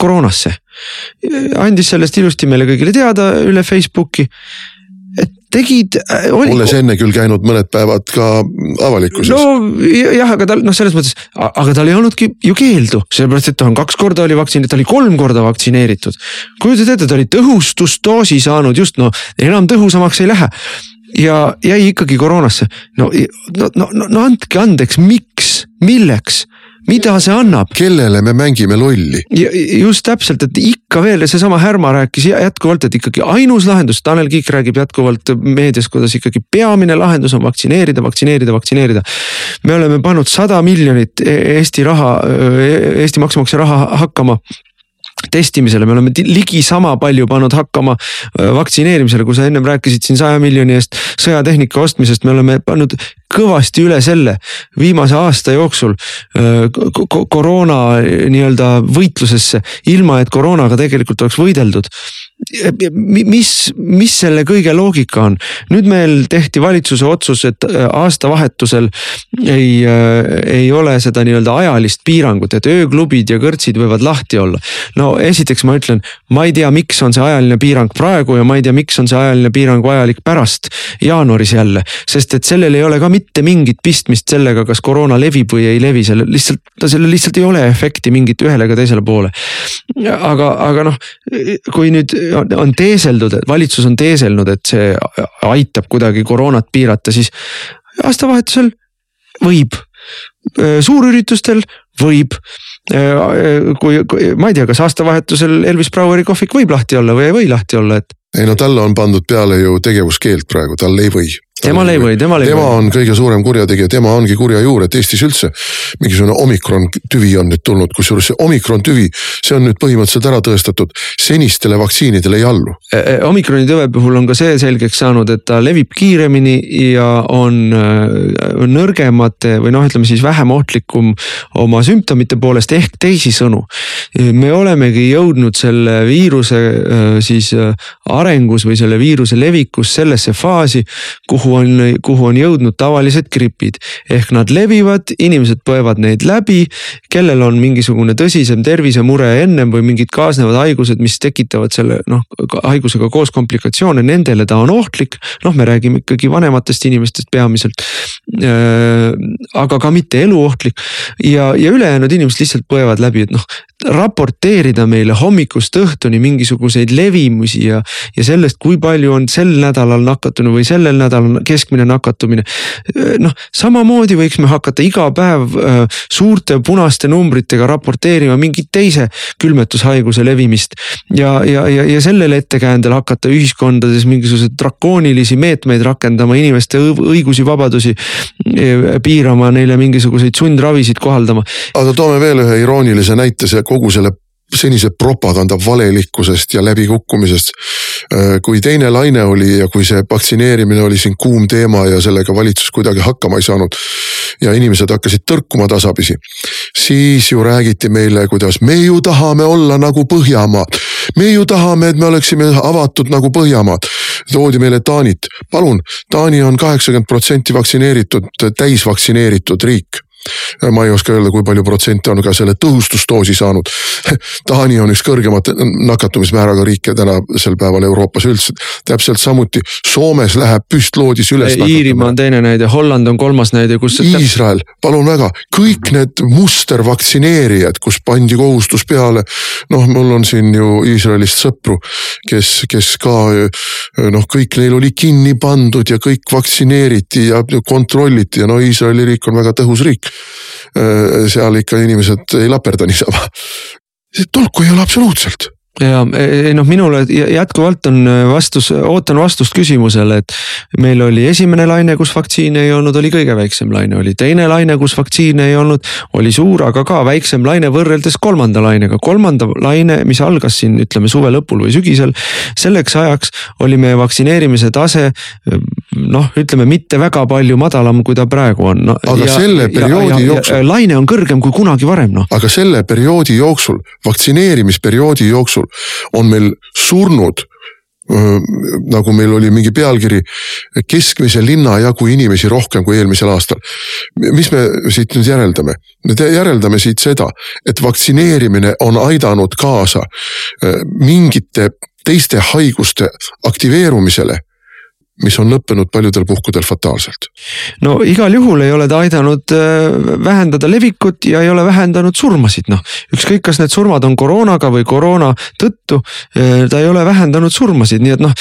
koroonasse. andis sellest ilusti meile kõigile teada üle Facebooki tegid äh, olles enne küll käinud mõned päevad ka avalikkuses. no jah, aga tal noh, selles mõttes, aga tal ei olnudki ju keeldu, sellepärast et ta on kaks korda oli vaktsineeritud, ta oli kolm korda vaktsineeritud. kujutad ette, ta oli tõhustusdoosi saanud just no enam tõhusamaks ei lähe ja jäi ikkagi koroonasse. no, no, no, no, no andke andeks, miks, milleks mida see annab? kellele me mängime lolli? just täpselt, et ikka veel seesama Härma rääkis jätkuvalt, et ikkagi ainus lahendus, Tanel Kiik räägib jätkuvalt meedias, kuidas ikkagi peamine lahendus on vaktsineerida, vaktsineerida, vaktsineerida. me oleme pannud sada miljonit e-, Eesti raha, e-, Eesti maksumaksja raha hakkama testimisele, me oleme ligi sama palju pannud hakkama vaktsineerimisele, kui sa ennem rääkisid siin saja miljoni eest sõjatehnika ostmisest, me oleme pannud kõvasti üle selle viimase aasta jooksul koroona nii-öelda võitlusesse, ilma et koroonaga tegelikult oleks võideldud mis, mis selle kõige loogika on? nüüd meil tehti valitsuse otsus, et äh, aastavahetusel ei, äh, ei ole seda nii-öelda ajalist piirangut, et ööklubid ja kõrtsid võivad lahti olla. no esiteks ma ütlen, ma ei tea, miks on see ajaline piirang praegu ja ma ei tea, miks on see ajaline piirang vajalik pärast jaanuaris jälle. sest et sellel ei ole ka mitte mingit pistmist sellega, kas koroona levib või ei levi, sellel lihtsalt, sellel lihtsalt ei ole efekti mingit ühele ega teisele poole. aga, aga noh, kui nüüd on teeseldud, valitsus on teeselnud, et see aitab kuidagi koroonat piirata, siis aastavahetusel võib, suurüritustel võib kui, kui ma ei tea, kas aastavahetusel Elvis Braueri kohvik võib lahti olla või ei või lahti olla, et. ei no talle on pandud peale ju tegevuskeeld praegu, tal ei või temal ei või, temal ei tema on kõige suurem kurjategija, tema ongi kurja juur, et Eestis üldse mingisugune omikron tüvi on nüüd tulnud, kusjuures see omikron tüvi, see on nüüd põhimõtteliselt ära tõestatud, senistele vaktsiinidele ei allu. E, e, omikroni tüve puhul on ka see selgeks saanud, et ta levib kiiremini ja on nõrgemate või noh, ütleme siis vähem ohtlikum oma sümptomite poolest ehk teisisõnu. me olemegi jõudnud selle viiruse siis arengus või selle viiruse levikus sellesse faasi, kuhu kuhu on, kuhu on jõudnud tavalised gripid. ehk nad levivad, inimesed põevad neid läbi, kellel on mingisugune tõsisem tervisemure ennem või mingid kaasnevad haigused, mis tekitavad selle noh, haigusega koos komplikatsioone, nendele ta on ohtlik. noh, me räägime ikkagi vanematest inimestest peamiselt. Äh, aga ka mitte eluohtlik ja, ja ülejäänud inimesed lihtsalt põevad läbi, et noh, raporteerida meile hommikust õhtuni mingisuguseid levimusi ja, ja sellest, kui palju on sel nädalal nakatunu või sellel nädalal keskmine nakatumine. noh, samamoodi võiks me hakata iga päev äh, suurte punaste numbritega raporteerima mingit teise külmetushaiguse levimist. ja, ja, ja, ja sellele ettekäändel hakata ühiskondades mingisuguseid drakoonilisi meetmeid rakendama, inimeste õigusi, vabadusi äh, piirama, neile mingisuguseid sundravisid kohaldama. aga toome veel ühe iroonilise näite, see kogu selle senise propaganda valelikkusest ja läbikukkumisest. Äh, kui teine laine oli ja kui see vaktsineerimine oli siin kuum teema ja sellega valitsus kuidagi hakkama ei saanud. ja inimesed hakkasid tõrkuma tasapisi. siis ju räägiti meile, kuidas me ju tahame olla nagu Põhjamaad. me ju tahame, et me oleksime avatud nagu Põhjamaad. toodi meile Taanit, palun, Taani on kaheksakümmend protsenti vaktsineeritud, täisvaktsineeritud riik ma ei oska öelda, kui palju protsente on ka selle tõhustusdoosi saanud. Taani on üks kõrgemate nakatumismääraga riike tänasel päeval Euroopas üldse. täpselt samuti Soomes läheb püstloodis üles. Iirimaa on teine näide, Holland on kolmas näide, kus. Iisrael, palun väga, kõik need mustervaktsineerijad, kus pandi kohustus peale. noh, mul on siin ju Iisraelist sõpru, kes, kes ka noh, kõik neil oli kinni pandud ja kõik vaktsineeriti ja kontrolliti ja no Iisraeli riik on väga tõhus riik Äh, seal ikka inimesed ei laperda niisama. tolku ei ole absoluutselt ja ei noh, minule jätkuvalt on äh, vastus, ootan vastust küsimusele, et meil oli esimene laine, kus vaktsiine ei olnud, oli kõige väiksem laine, oli teine laine, kus vaktsiine ei olnud, oli suur, aga ka väiksem laine võrreldes kolmanda lainega. kolmanda laine, mis algas siin ütleme suve lõpul või sügisel, selleks ajaks oli meie vaktsineerimise tase noh, ütleme mitte väga palju madalam, kui ta praegu on no,. aga ja, selle perioodi ja, jooksul. laine on kõrgem kui kunagi varem noh. aga selle perioodi jooksul, vaktsineerimisperioodi jooksul on meil surnud nagu meil oli mingi pealkiri, keskmise linna jagu inimesi rohkem kui eelmisel aastal. mis me siit nüüd järeldame? me järeldame siit seda, et vaktsineerimine on aidanud kaasa mingite teiste haiguste aktiveerumisele mis on lõppenud paljudel puhkudel fataalselt. no igal juhul ei ole ta aidanud äh, vähendada levikut ja ei ole vähendanud surmasid, noh. ükskõik, kas need surmad on koroonaga või koroona tõttu, äh, ta ei ole vähendanud surmasid, nii et noh,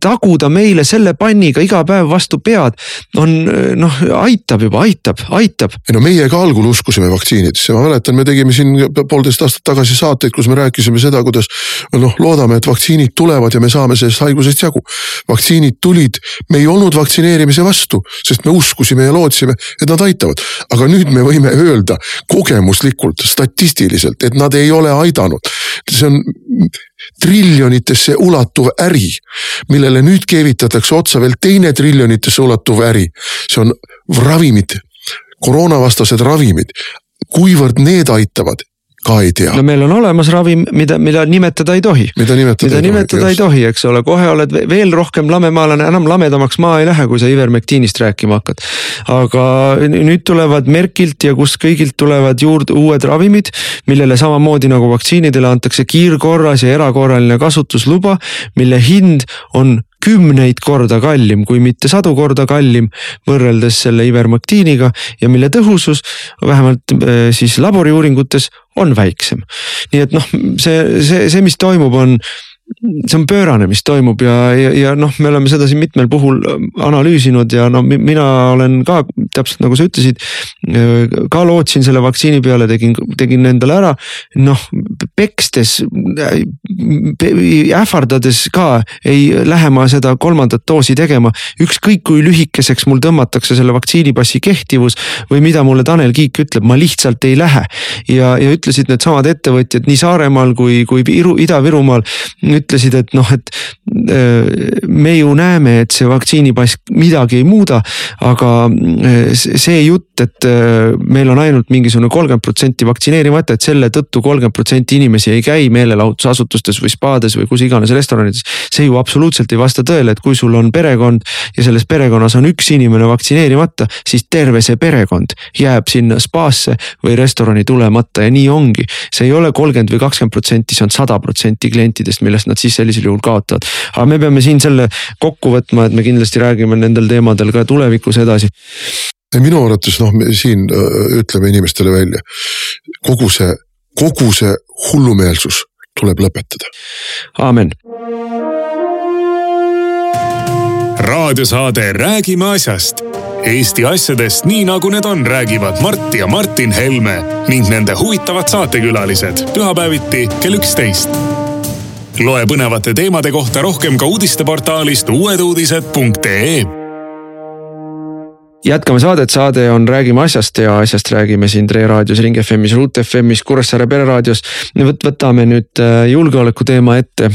taguda meile selle panniga iga päev vastu pead on äh, noh, aitab juba, aitab, aitab. ei no meie ka algul uskusime vaktsiinidesse, ma mäletan, me tegime siin poolteist aastat tagasi saateid, kus me rääkisime seda, kuidas noh, loodame, et vaktsiinid tulevad ja me saame sellest haigusest jagu. vaktsiinid tulid tulid, me ei olnud vaktsineerimise vastu, sest me uskusime ja lootsime, et nad aitavad. aga nüüd me võime öelda kogemuslikult, statistiliselt, et nad ei ole aidanud. see on triljonitesse ulatuv äri, millele nüüd keevitatakse otsa veel teine triljonitesse ulatuv äri. see on ravimid, koroonavastased ravimid kuivõrd need aitavad, ka ei tea. no meil on olemas ravim, mida, mida nimetada ei tohi. mida nimetada, mida ei, nimetada tohi, ei tohi, eks ole, kohe oled veel rohkem lamemaalane, enam lamedamaks maa ei lähe, kui sa Ivermectinist rääkima hakkad. aga nüüd tulevad Merkilt ja kust kõigilt tulevad juurde uued ravimid, millele samamoodi nagu vaktsiinidele antakse kiirkorras ja erakorraline kasutusluba, mille hind on kümneid korda kallim, kui mitte sadu korda kallim võrreldes selle Ivermectiniga ja mille tõhusus vähemalt äh, siis laboriuuringutes on väiksem. nii et noh, see, see, see, mis toimub, on see on pöörane, mis toimub ja, ja, ja noh, me oleme seda siin mitmel puhul äh, analüüsinud ja no mina olen ka täpselt nagu sa ütlesid. Äh, ka lootsin selle vaktsiini peale, tegin, tegin endale ära, noh pekstes, äh, ähvardades ka ei lähe ma seda kolmandat doosi tegema. ükskõik kui lühikeseks mul tõmmatakse selle vaktsiinipassi kehtivus või mida mulle Tanel Kiik ütleb, ma lihtsalt ei lähe. ja, ja ütlesid needsamad ettevõtjad nii Saaremaal kui, kui Ida-Virumaal ütlesid, et noh, et äh, me ju näeme, et see vaktsiinipass midagi ei muuda, aga äh, see jutt, et äh, meil on ainult mingisugune kolmkümmend protsenti vaktsineerimata, et selle tõttu kolmkümmend protsenti inimesi ei käi meelelahutusasutustes või spaades või kus iganes restoranides. see ju absoluutselt ei vasta tõele, et kui sul on perekond ja selles perekonnas on üks inimene vaktsineerimata, siis terve see perekond jääb sinna spaasse või restorani tulemata ja nii ongi. see ei ole kolmkümmend või kakskümmend protsenti, see on sada protsenti klientidest, millest nad siis sellisel juhul kaotavad. aga me peame siin selle kokku võtma, et me kindlasti räägime nendel teemadel ka tulevikus edasi minu arvates noh, me siin ütleme inimestele välja, kogu see, kogu see hullumeelsus tuleb lõpetada. aamen. raadiosaade Räägime asjast. Eesti asjadest nii nagu need on, räägivad Mart ja Martin Helme ning nende huvitavad saatekülalised pühapäeviti kell üksteist loe põnevate teemade kohta rohkem ka uudisteportaalist uueduudised.ee jätkame saadet, saade on Räägime asjast ja asjast räägime siin Tre raadios, Ring FM-is, Ruut FM-is, Kuressaare pereraadios. võtame nüüd äh, julgeoleku teema ette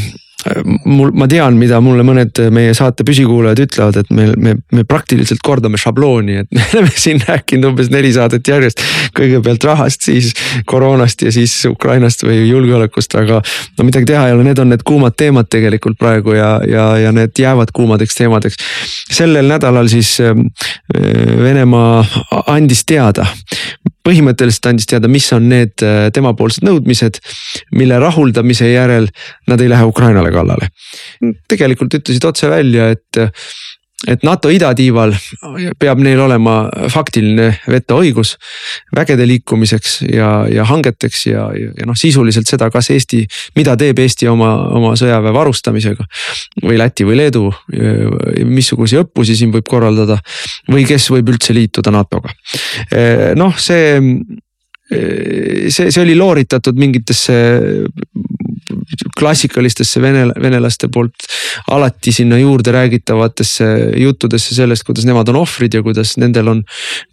mul, ma tean, mida mulle mõned meie saate püsikuulajad ütlevad, et me, me, me praktiliselt kordame šablooni, et me oleme siin rääkinud umbes neli saadet järjest. kõigepealt rahast, siis koroonast ja siis Ukrainast või julgeolekust, aga no midagi teha ei ole, need on need kuumad teemad tegelikult praegu ja, ja, ja need jäävad kuumadeks teemadeks. sellel nädalal siis äh, Venemaa andis teada põhimõtteliselt andis teada, mis on need äh, temapoolsed nõudmised, mille rahuldamise järel nad ei lähe Ukrainale kallale. tegelikult ütlesid otse välja, et et NATO idatiival peab neil olema faktiline vetoõigus vägede liikumiseks ja, ja hangeteks ja, ja, noh, sisuliselt seda, kas Eesti, mida teeb Eesti oma, oma sõjaväe varustamisega. või Läti või Leedu, missuguseid õppusi siin võib korraldada või kes võib üldse liituda NATO-ga. noh, see see, see oli looritatud mingitesse klassikalistesse vene, venelaste poolt alati sinna juurde räägitavatesse juttudesse sellest, kuidas nemad on ohvrid ja kuidas nendel on,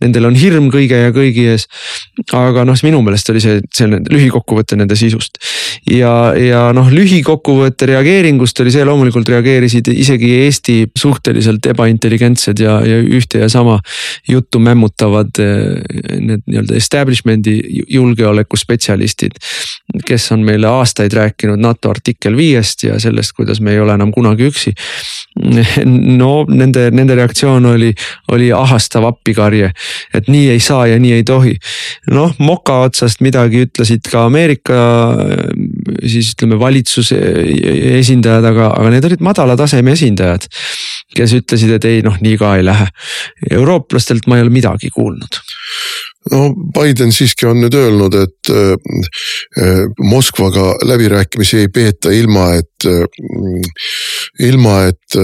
nendel on hirm kõige ja kõigi ees. aga noh, minu meelest oli see, see lühikokkuvõte nende sisust. ja, ja noh, lühikokkuvõte reageeringust oli see, loomulikult reageerisid isegi Eesti suhteliselt ebaintelligentsed ja, ja ühte ja sama juttu mämmutavad eh, need nii-öelda establishment'i julgeolekuspetsialistid. kes on meile aastaid rääkinud NATO artikkel viiest ja sellest, kuidas me ei ole enam kunagi üksi. no nende, nende reaktsioon oli, oli ahastav appikarje, et nii ei saa ja nii ei tohi. noh, moka otsast midagi ütlesid ka Ameerika siis ütleme valitsuse esindajad, aga, aga need olid madala taseme esindajad. kes ütlesid, et ei noh, nii ka ei lähe. eurooplastelt ma ei ole midagi kuulnud no Biden siiski on nüüd öelnud, et äh, äh, Moskvaga läbirääkimisi ei peeta ilma, et äh,, ilma, et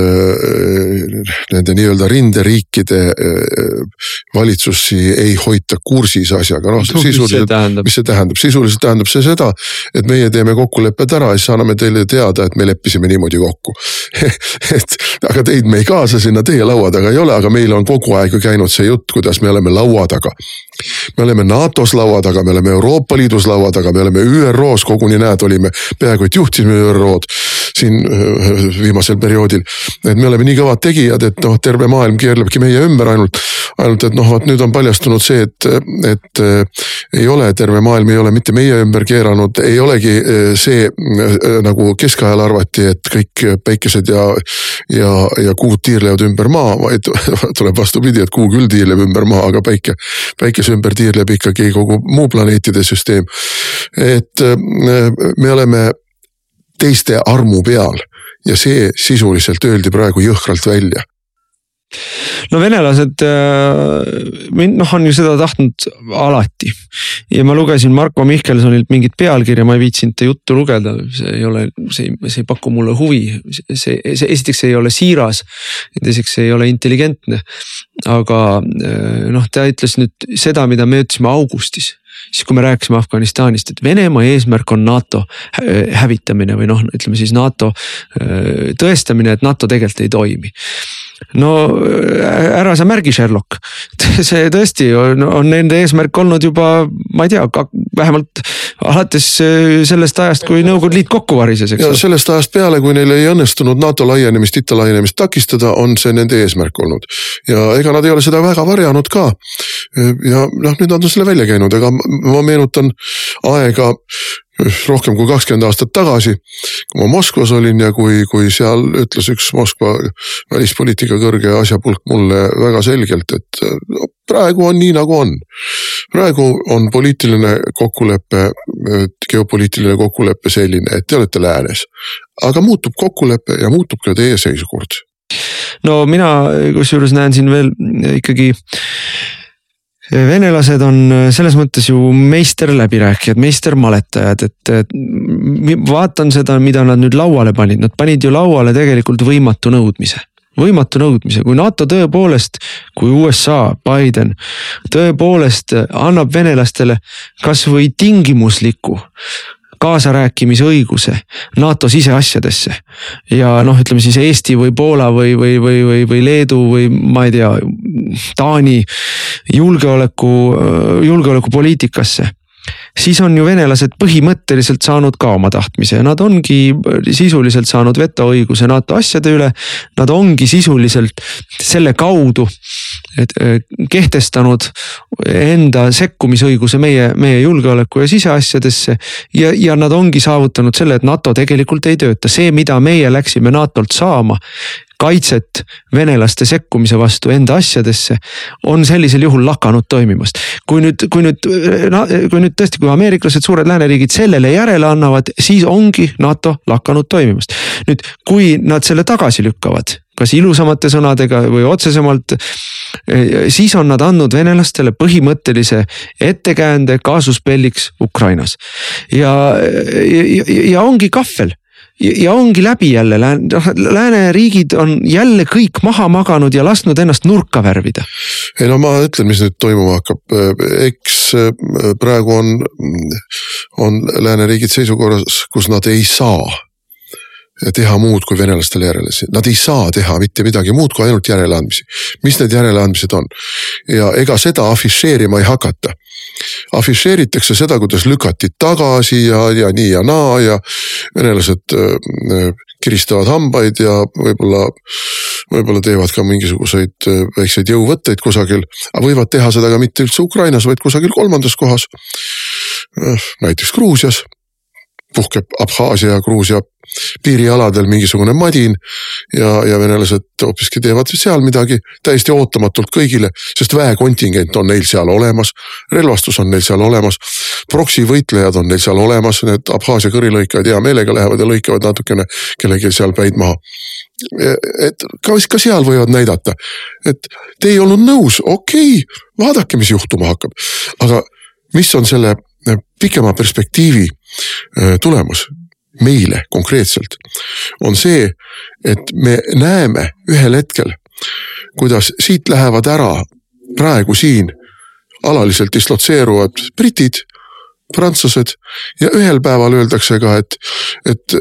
nende nii-öelda rinderiikide valitsusi ei hoita kursis asjaga, noh sisuliselt, mis see tähendab, sisuliselt tähendab see seda, et meie teeme kokkulepped ära ja siis anname teile teada, et me leppisime niimoodi kokku et aga teid me ei kaasa sinna, teie laua taga ei ole, aga meil on kogu aeg ju käinud see jutt, kuidas me oleme laua taga me oleme NATO-s laua taga, me oleme Euroopa Liidus laua taga, me oleme ÜRO-s koguni näed, olime peaaegu et juhtisime ÜRO-d siin äh, viimasel perioodil. et me oleme nii kõvad tegijad, et noh, terve maailm keerlebki meie ümber ainult. ainult et noh, vot nüüd on paljastunud see, et, et äh, ei ole, terve maailm ei ole mitte meie ümber keeranud, ei olegi see nagu keskajal arvati, et kõik päikesed ja, ja, ja kuud tiirlevad ümber maa, vaid tuleb vastupidi, et kuu küll tiirleb ümber maa, aga päike, päikese ümber tiirleb ikkagi kogu muu planeetide süsteem. et me oleme teiste armu peal ja see sisuliselt öeldi praegu jõhkralt välja no venelased, äh, mind noh, on ju seda tahtnud alati. ja ma lugesin Marko Mihkelsonilt mingit pealkirja, ma ei viitsinud juttu lugeda, see ei ole, see see ei paku mulle huvi. see, see esiteks ei ole siiras, teiseks see ei ole intelligentne. aga äh, noh, ta ütles nüüd seda, mida me ütlesime augustis siis kui me rääkisime Afganistanist, et Venemaa eesmärk on NATO hävitamine või noh, ütleme siis NATO tõestamine, et NATO tegelikult ei toimi no ära sa märgi, Sherlock. see tõesti on, on nende eesmärk olnud juba, ma ei tea, vähemalt alates sellest ajast, kui Nõukogude Liit kokku varises, eks ole. sellest ajast peale, kui neil ei õnnestunud NATO laienemist, ITA laienemist takistada, on see nende eesmärk olnud. ja ega nad ei ole seda väga varjanud ka. ja noh, nüüd nad on selle välja käinud, ega ma meenutan aega rohkem kui kakskümmend aastat tagasi, kui ma Moskvas olin ja kui, kui seal ütles üks Moskva välispoliitika kõrge asjapulk mulle väga selgelt, et praegu on nii, nagu on. praegu on poliitiline kokkulepe, geopoliitiline kokkulepe selline, et te olete läänes. aga muutub kokkulepe ja muutub ka teie seisukord. no mina kusjuures näen siin veel ikkagi venelased on äh, selles mõttes ju meisterläbirääkijad, meistermaletajad, et vaatan seda, mida nad nüüd lauale panid, nad panid ju lauale tegelikult võimatu nõudmise. Võimatu nõudmise, kui NATO tõepoolest, kui USA, Biden tõepoolest annab venelastele kasvõi tingimusliku kaasarääkimisõiguse NATO siseasjadesse. ja noh, ütleme siis Eesti või Poola või, või, või, või, või Leedu või ma ei tea, Taani julgeoleku, julgeolekupoliitikasse siis on ju venelased põhimõtteliselt saanud ka oma tahtmise ja nad ongi sisuliselt saanud vetoõiguse NATO asjade üle. Nad ongi sisuliselt selle kaudu et äh, kehtestanud enda sekkumisõiguse meie, meie julgeoleku ja siseasjadesse. ja, ja nad ongi saavutanud selle, et NATO tegelikult ei tööta, see, mida meie läksime NATO-lt saama kaitset venelaste sekkumise vastu enda asjadesse, on sellisel juhul lakanud toimimast. kui nüüd, kui nüüd, kui nüüd tõesti, kui ameeriklased, suured lääneriigid sellele järele annavad, siis ongi NATO lakanud toimimast. nüüd, kui nad selle tagasi lükkavad, kas ilusamate sõnadega või otsesemalt, siis on nad andnud venelastele põhimõttelise ettekäände kaasusbelliks Ukrainas ja, ja, ja ongi kahvel ja ongi läbi jälle, noh lääneriigid on jälle kõik maha maganud ja lasknud ennast nurka värvida. ei no ma ütlen, mis nüüd toimuma hakkab, eks äh, praegu on, on lääneriigid seisukorras, kus nad ei saa teha muud kui venelastele järele, nad ei saa teha mitte midagi muud kui ainult järeleandmisi. mis need järeleandmised on ja ega seda afišeerima ei hakata. afišeeritakse seda, kuidas lükati tagasi ja, ja nii ja naa ja venelased äh, kiristavad hambaid ja võib-olla, võib-olla teevad ka mingisuguseid äh, väikseid jõuvõtteid kusagil. aga võivad teha seda ka mitte üldse Ukrainas, vaid kusagil kolmandas kohas. Äh, näiteks Gruusias puhkeb Abhaasia ja Gruusia piirialadel mingisugune madin. ja, ja venelased hoopiski teevad seal midagi täiesti ootamatult kõigile, sest väekontingent on neil seal olemas. relvastus on neil seal olemas, proksi võitlejad on neil seal olemas, need Abhaasia kõrilõikajad hea meelega lähevad ja lõikavad natukene kellelgi seal päid maha et ka, ka seal võivad näidata, et te ei olnud nõus, okei okay,, vaadake, mis juhtuma hakkab. aga mis on selle pikema perspektiivi äh, tulemus meile konkreetselt on see, et me näeme ühel hetkel, kuidas siit lähevad ära praegu siin alaliselt dislotseeruvad britid prantslased ja ühel päeval öeldakse ka, et, et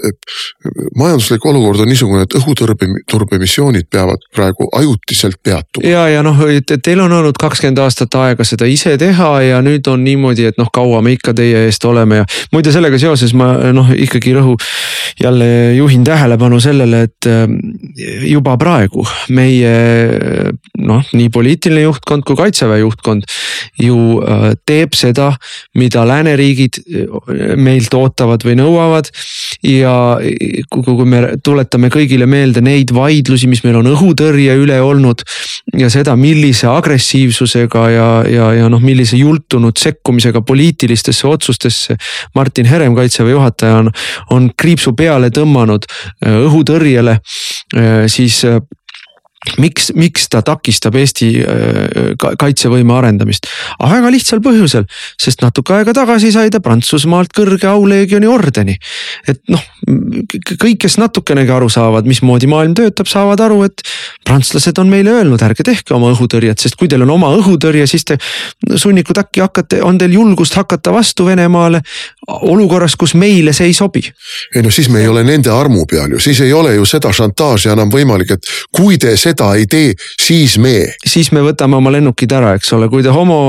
majanduslik olukord on niisugune, et õhuturbe, turbemissioonid peavad praegu ajutiselt peatuma. ja, ja noh, et teil on olnud kakskümmend aastat aega seda ise teha ja nüüd on niimoodi, et noh, kaua me ikka teie eest oleme ja muide, sellega seoses ma noh, ikkagi rõhu jälle juhin tähelepanu sellele, et ähm, juba praegu meie noh, nii poliitiline juhtkond kui kaitseväe juhtkond ju äh, teeb seda, mida lääneriigid riigid eh, meilt ootavad või nõuavad. ja kui me tuletame kõigile meelde neid vaidlusi, mis meil on õhutõrje üle olnud ja seda, millise agressiivsusega ja, ja, ja noh, millise jultunud sekkumisega poliitilistesse otsustesse Martin Herem, kaitseväe juhataja on, on kriipsu peale tõmmanud eh, õhutõrjele, eh, siis miks, miks ta takistab Eesti äh, kaitsevõime arendamist? väga lihtsal põhjusel, sest natuke aega tagasi sai ta Prantsusmaalt kõrge auleegioni ordeni. et noh, kõik, kes natukenegi aru saavad, mismoodi maailm töötab, saavad aru, et prantslased on meile öelnud, ärge tehke oma õhutõrjet, sest kui teil on oma õhutõrje, siis te sunnikud äkki hakkate, on teil julgust hakata vastu Venemaale olukorras, kus meile see ei sobi. ei no siis me ei ole nende armu peal ju, siis ei ole ju seda šantaaži enam võimalik, et kui te seda ei tee, siis me. siis me võtame oma lennukid ära, eks ole, kui te homo,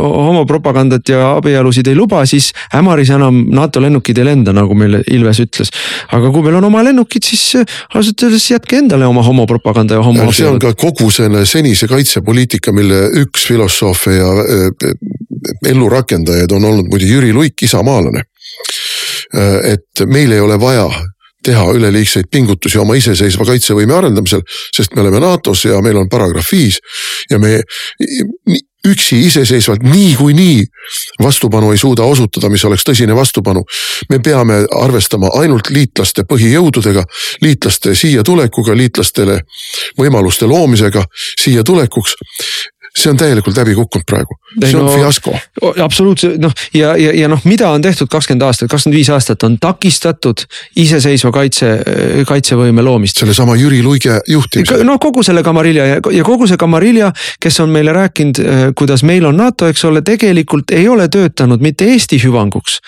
homopropagandat ja abielusid ei luba, siis Ämaris enam NATO lennukid ei lenda, nagu meile Ilves ütles aga kui meil on oma lennukid, siis äh, ausalt öeldes jätke endale oma homopropaganda ja homo. see on ka kogu selle senise kaitsepoliitika, mille üks filosoofe ja äh, ellurakendajaid on olnud muide Jüri Luik, isamaalane. Äh, et meil ei ole vaja teha üleliigseid pingutusi oma iseseisva kaitsevõime arendamisel, sest me oleme NATO-s ja meil on paragrahv viis ja me üksi iseseisvalt niikuinii vastupanu ei suuda osutada, mis oleks tõsine vastupanu. me peame arvestama ainult liitlaste põhijõududega, liitlaste siia tulekuga, liitlastele võimaluste loomisega siia tulekuks see on täielikult läbi kukkunud praegu, see on no, fiasko. absoluutselt noh, ja, ja, ja noh, mida on tehtud kakskümmend aastat, kakskümmend viis aastat on takistatud iseseisva kaitse, kaitsevõime loomist. sellesama Jüri Luige juhtimisel. no kogu selle Kamarilja ja, ja kogu see Kamarilja, kes on meile rääkinud, äh, kuidas meil on NATO, eks ole, tegelikult ei ole töötanud mitte Eesti hüvanguks.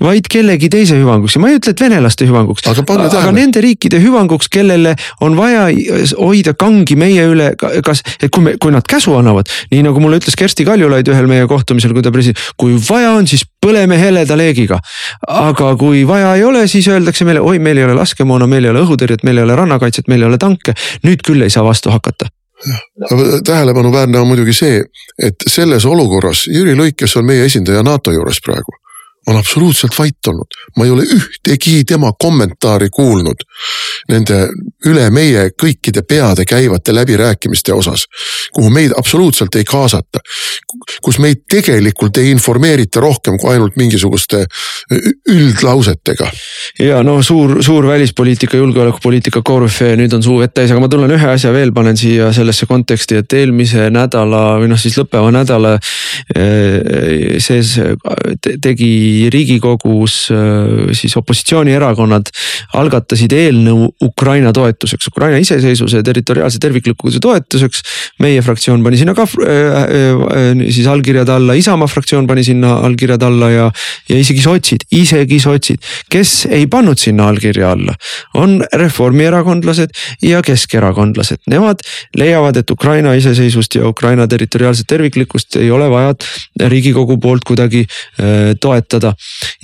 vaid kellegi teise hüvanguks ja ma ei ütle, et venelaste hüvanguks. aga, aga nende riikide hüvanguks, kellele on vaja hoida kangi meie üle, kas, et kui me, kui nad käsu annavad nii nagu mulle ütles Kersti Kaljulaid ühel meie kohtumisel, kui ta president, kui vaja on, siis põleme heleda leegiga. aga kui vaja ei ole, siis öeldakse meile, oi, meil ei ole laskemoona, meil ei ole õhutõrjet, meil ei ole rannakaitset, meil ei ole tanke. nüüd küll ei saa vastu hakata jah, tähelepanuväärne on muidugi see, et selles olukorras Jüri Luik, kes on meie esindaja NATO juures praegu on absoluutselt vait olnud. ma ei ole ühtegi tema kommentaari kuulnud nende üle meie kõikide peade käivate läbirääkimiste osas, kuhu meid absoluutselt ei kaasata. kus meid tegelikult ei informeerita rohkem kui ainult mingisuguste üldlausetega. ja no suur, suur välispoliitika, julgeolekupoliitika korüfee, nüüd on suu vett täis, aga ma tulen ühe asja veel, panen siia sellesse konteksti, et eelmise nädala või noh, siis lõppeva nädala eh, sees tegi riigikogus äh, siis opositsioonierakonnad algatasid eelnõu Ukraina toetuseks, Ukraina iseseisvuse ja territoriaalse terviklikkuse toetuseks. meie fraktsioon pani sinna ka äh, äh, siis allkirjad alla, Isamaa fraktsioon pani sinna allkirjad alla ja, ja isegi sotsid, isegi sotsid, kes ei pannud sinna allkirja alla, on reformierakondlased ja keskerakondlased, nemad leiavad, et Ukraina iseseisvust ja Ukraina territoriaalset terviklikkust ei ole vaja riigikogu poolt kuidagi toetada.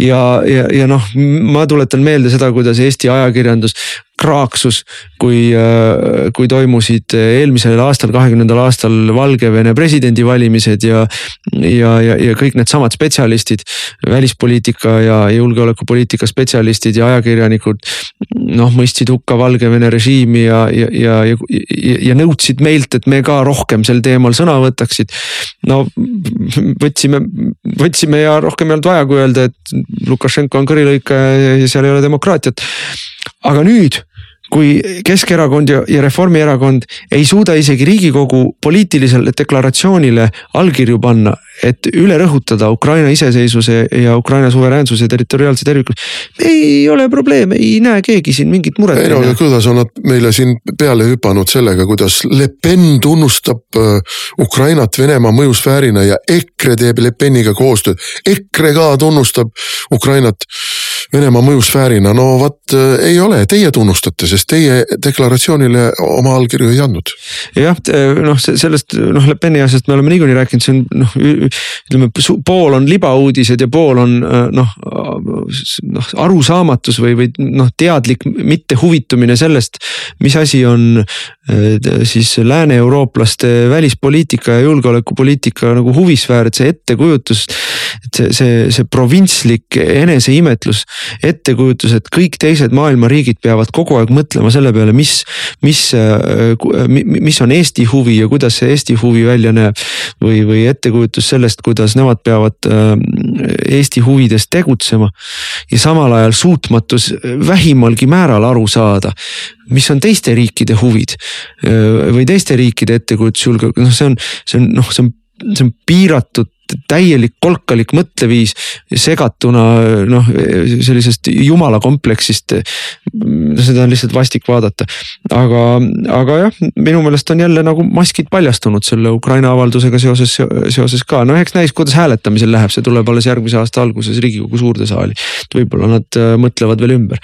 Ja, ja, ja noh, ma tuletan meelde seda, kuidas Eesti ajakirjandus kraaksus, kui, äh, kui toimusid eelmisel aastal, kahekümnendal aastal Valgevene presidendivalimised ja. ja, ja, ja kõik needsamad spetsialistid, välispoliitika ja julgeolekupoliitika spetsialistid ja ajakirjanikud. noh, mõistsid hukka Valgevene režiimi ja, ja, ja, ja, ja nõudsid meilt, et me ka rohkem sel teemal sõna võtaksid. no võtsime, võtsime ja rohkem ei olnud vaja, kui öelda, et Lukašenko on kõrilõikaja ja seal ei ole demokraatiat aga nüüd kui Keskerakond ja, ja Reformierakond ei suuda isegi riigikogu poliitilisele deklaratsioonile allkirju panna, et üle rõhutada Ukraina iseseisvuse ja Ukraina suveräänsuse territoriaalse tervikuse. ei ole probleeme, ei näe keegi siin mingit muret. ei no ja kuidas on nad meile siin peale hüpanud sellega, kuidas Le Pen tunnustab äh, Ukrainat Venemaa mõjusfäärina ja EKRE teeb Le Peniga koostööd. EKRE ka tunnustab Ukrainat Venemaa mõjusfäärina, no vot äh, ei ole, teie tunnustate, sest teie deklaratsioonile oma allkirju ei andnud. jah, noh sellest noh Le Peni asjast me oleme niikuinii rääkinud, see on noh ütleme pool on libauudised ja pool on äh, noh, noh arusaamatus või, või noh, teadlik mittehuvitumine sellest, mis asi on äh, siis lääne-eurooplaste välispoliitika ja julgeolekupoliitika nagu huvisfäär, et see ettekujutus. Et see, see, see provintslik eneseimetlus ettekujutus, et kõik teised maailma riigid peavad kogu aeg mõtlema selle peale, mis, mis, mis on Eesti huvi ja kuidas see Eesti huvi välja näeb. või, või ettekujutus sellest, kuidas nemad peavad äh, Eesti huvides tegutsema. ja samal ajal suutmatus vähimalgi määral aru saada mis on teiste riikide huvid äh, või teiste riikide ettekujutus julgeolek, noh, see on, see on noh, see on see on piiratud täielik kolkalik mõtteviis segatuna noh, sellisest jumala kompleksist. seda on lihtsalt vastik vaadata, aga, aga jah, minu meelest on jälle nagu maskid paljastunud selle Ukraina avaldusega seoses, seoses ka, no eks näis, kuidas hääletamisel läheb, see tuleb alles järgmise aasta alguses Riigikogu suurde saali. võib-olla nad äh, mõtlevad veel ümber.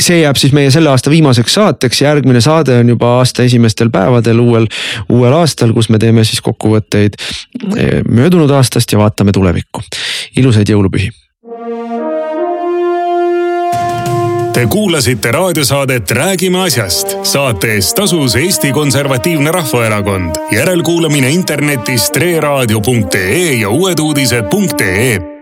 see jääb siis meie selle aasta viimaseks saateks, järgmine saade on juba aasta esimestel päevadel uuel, uuel aastal, kus me teeme siis kokkuvõtteid eh, möödunud aastast aastast ja vaatame tulevikku. ilusaid jõulupühi. Te kuulasite raadiosaadet Räägime asjast. saate eest tasus Eesti Konservatiivne Rahvaerakond. järelkuulamine internetis treeraadio.ee ja uueduudised.ee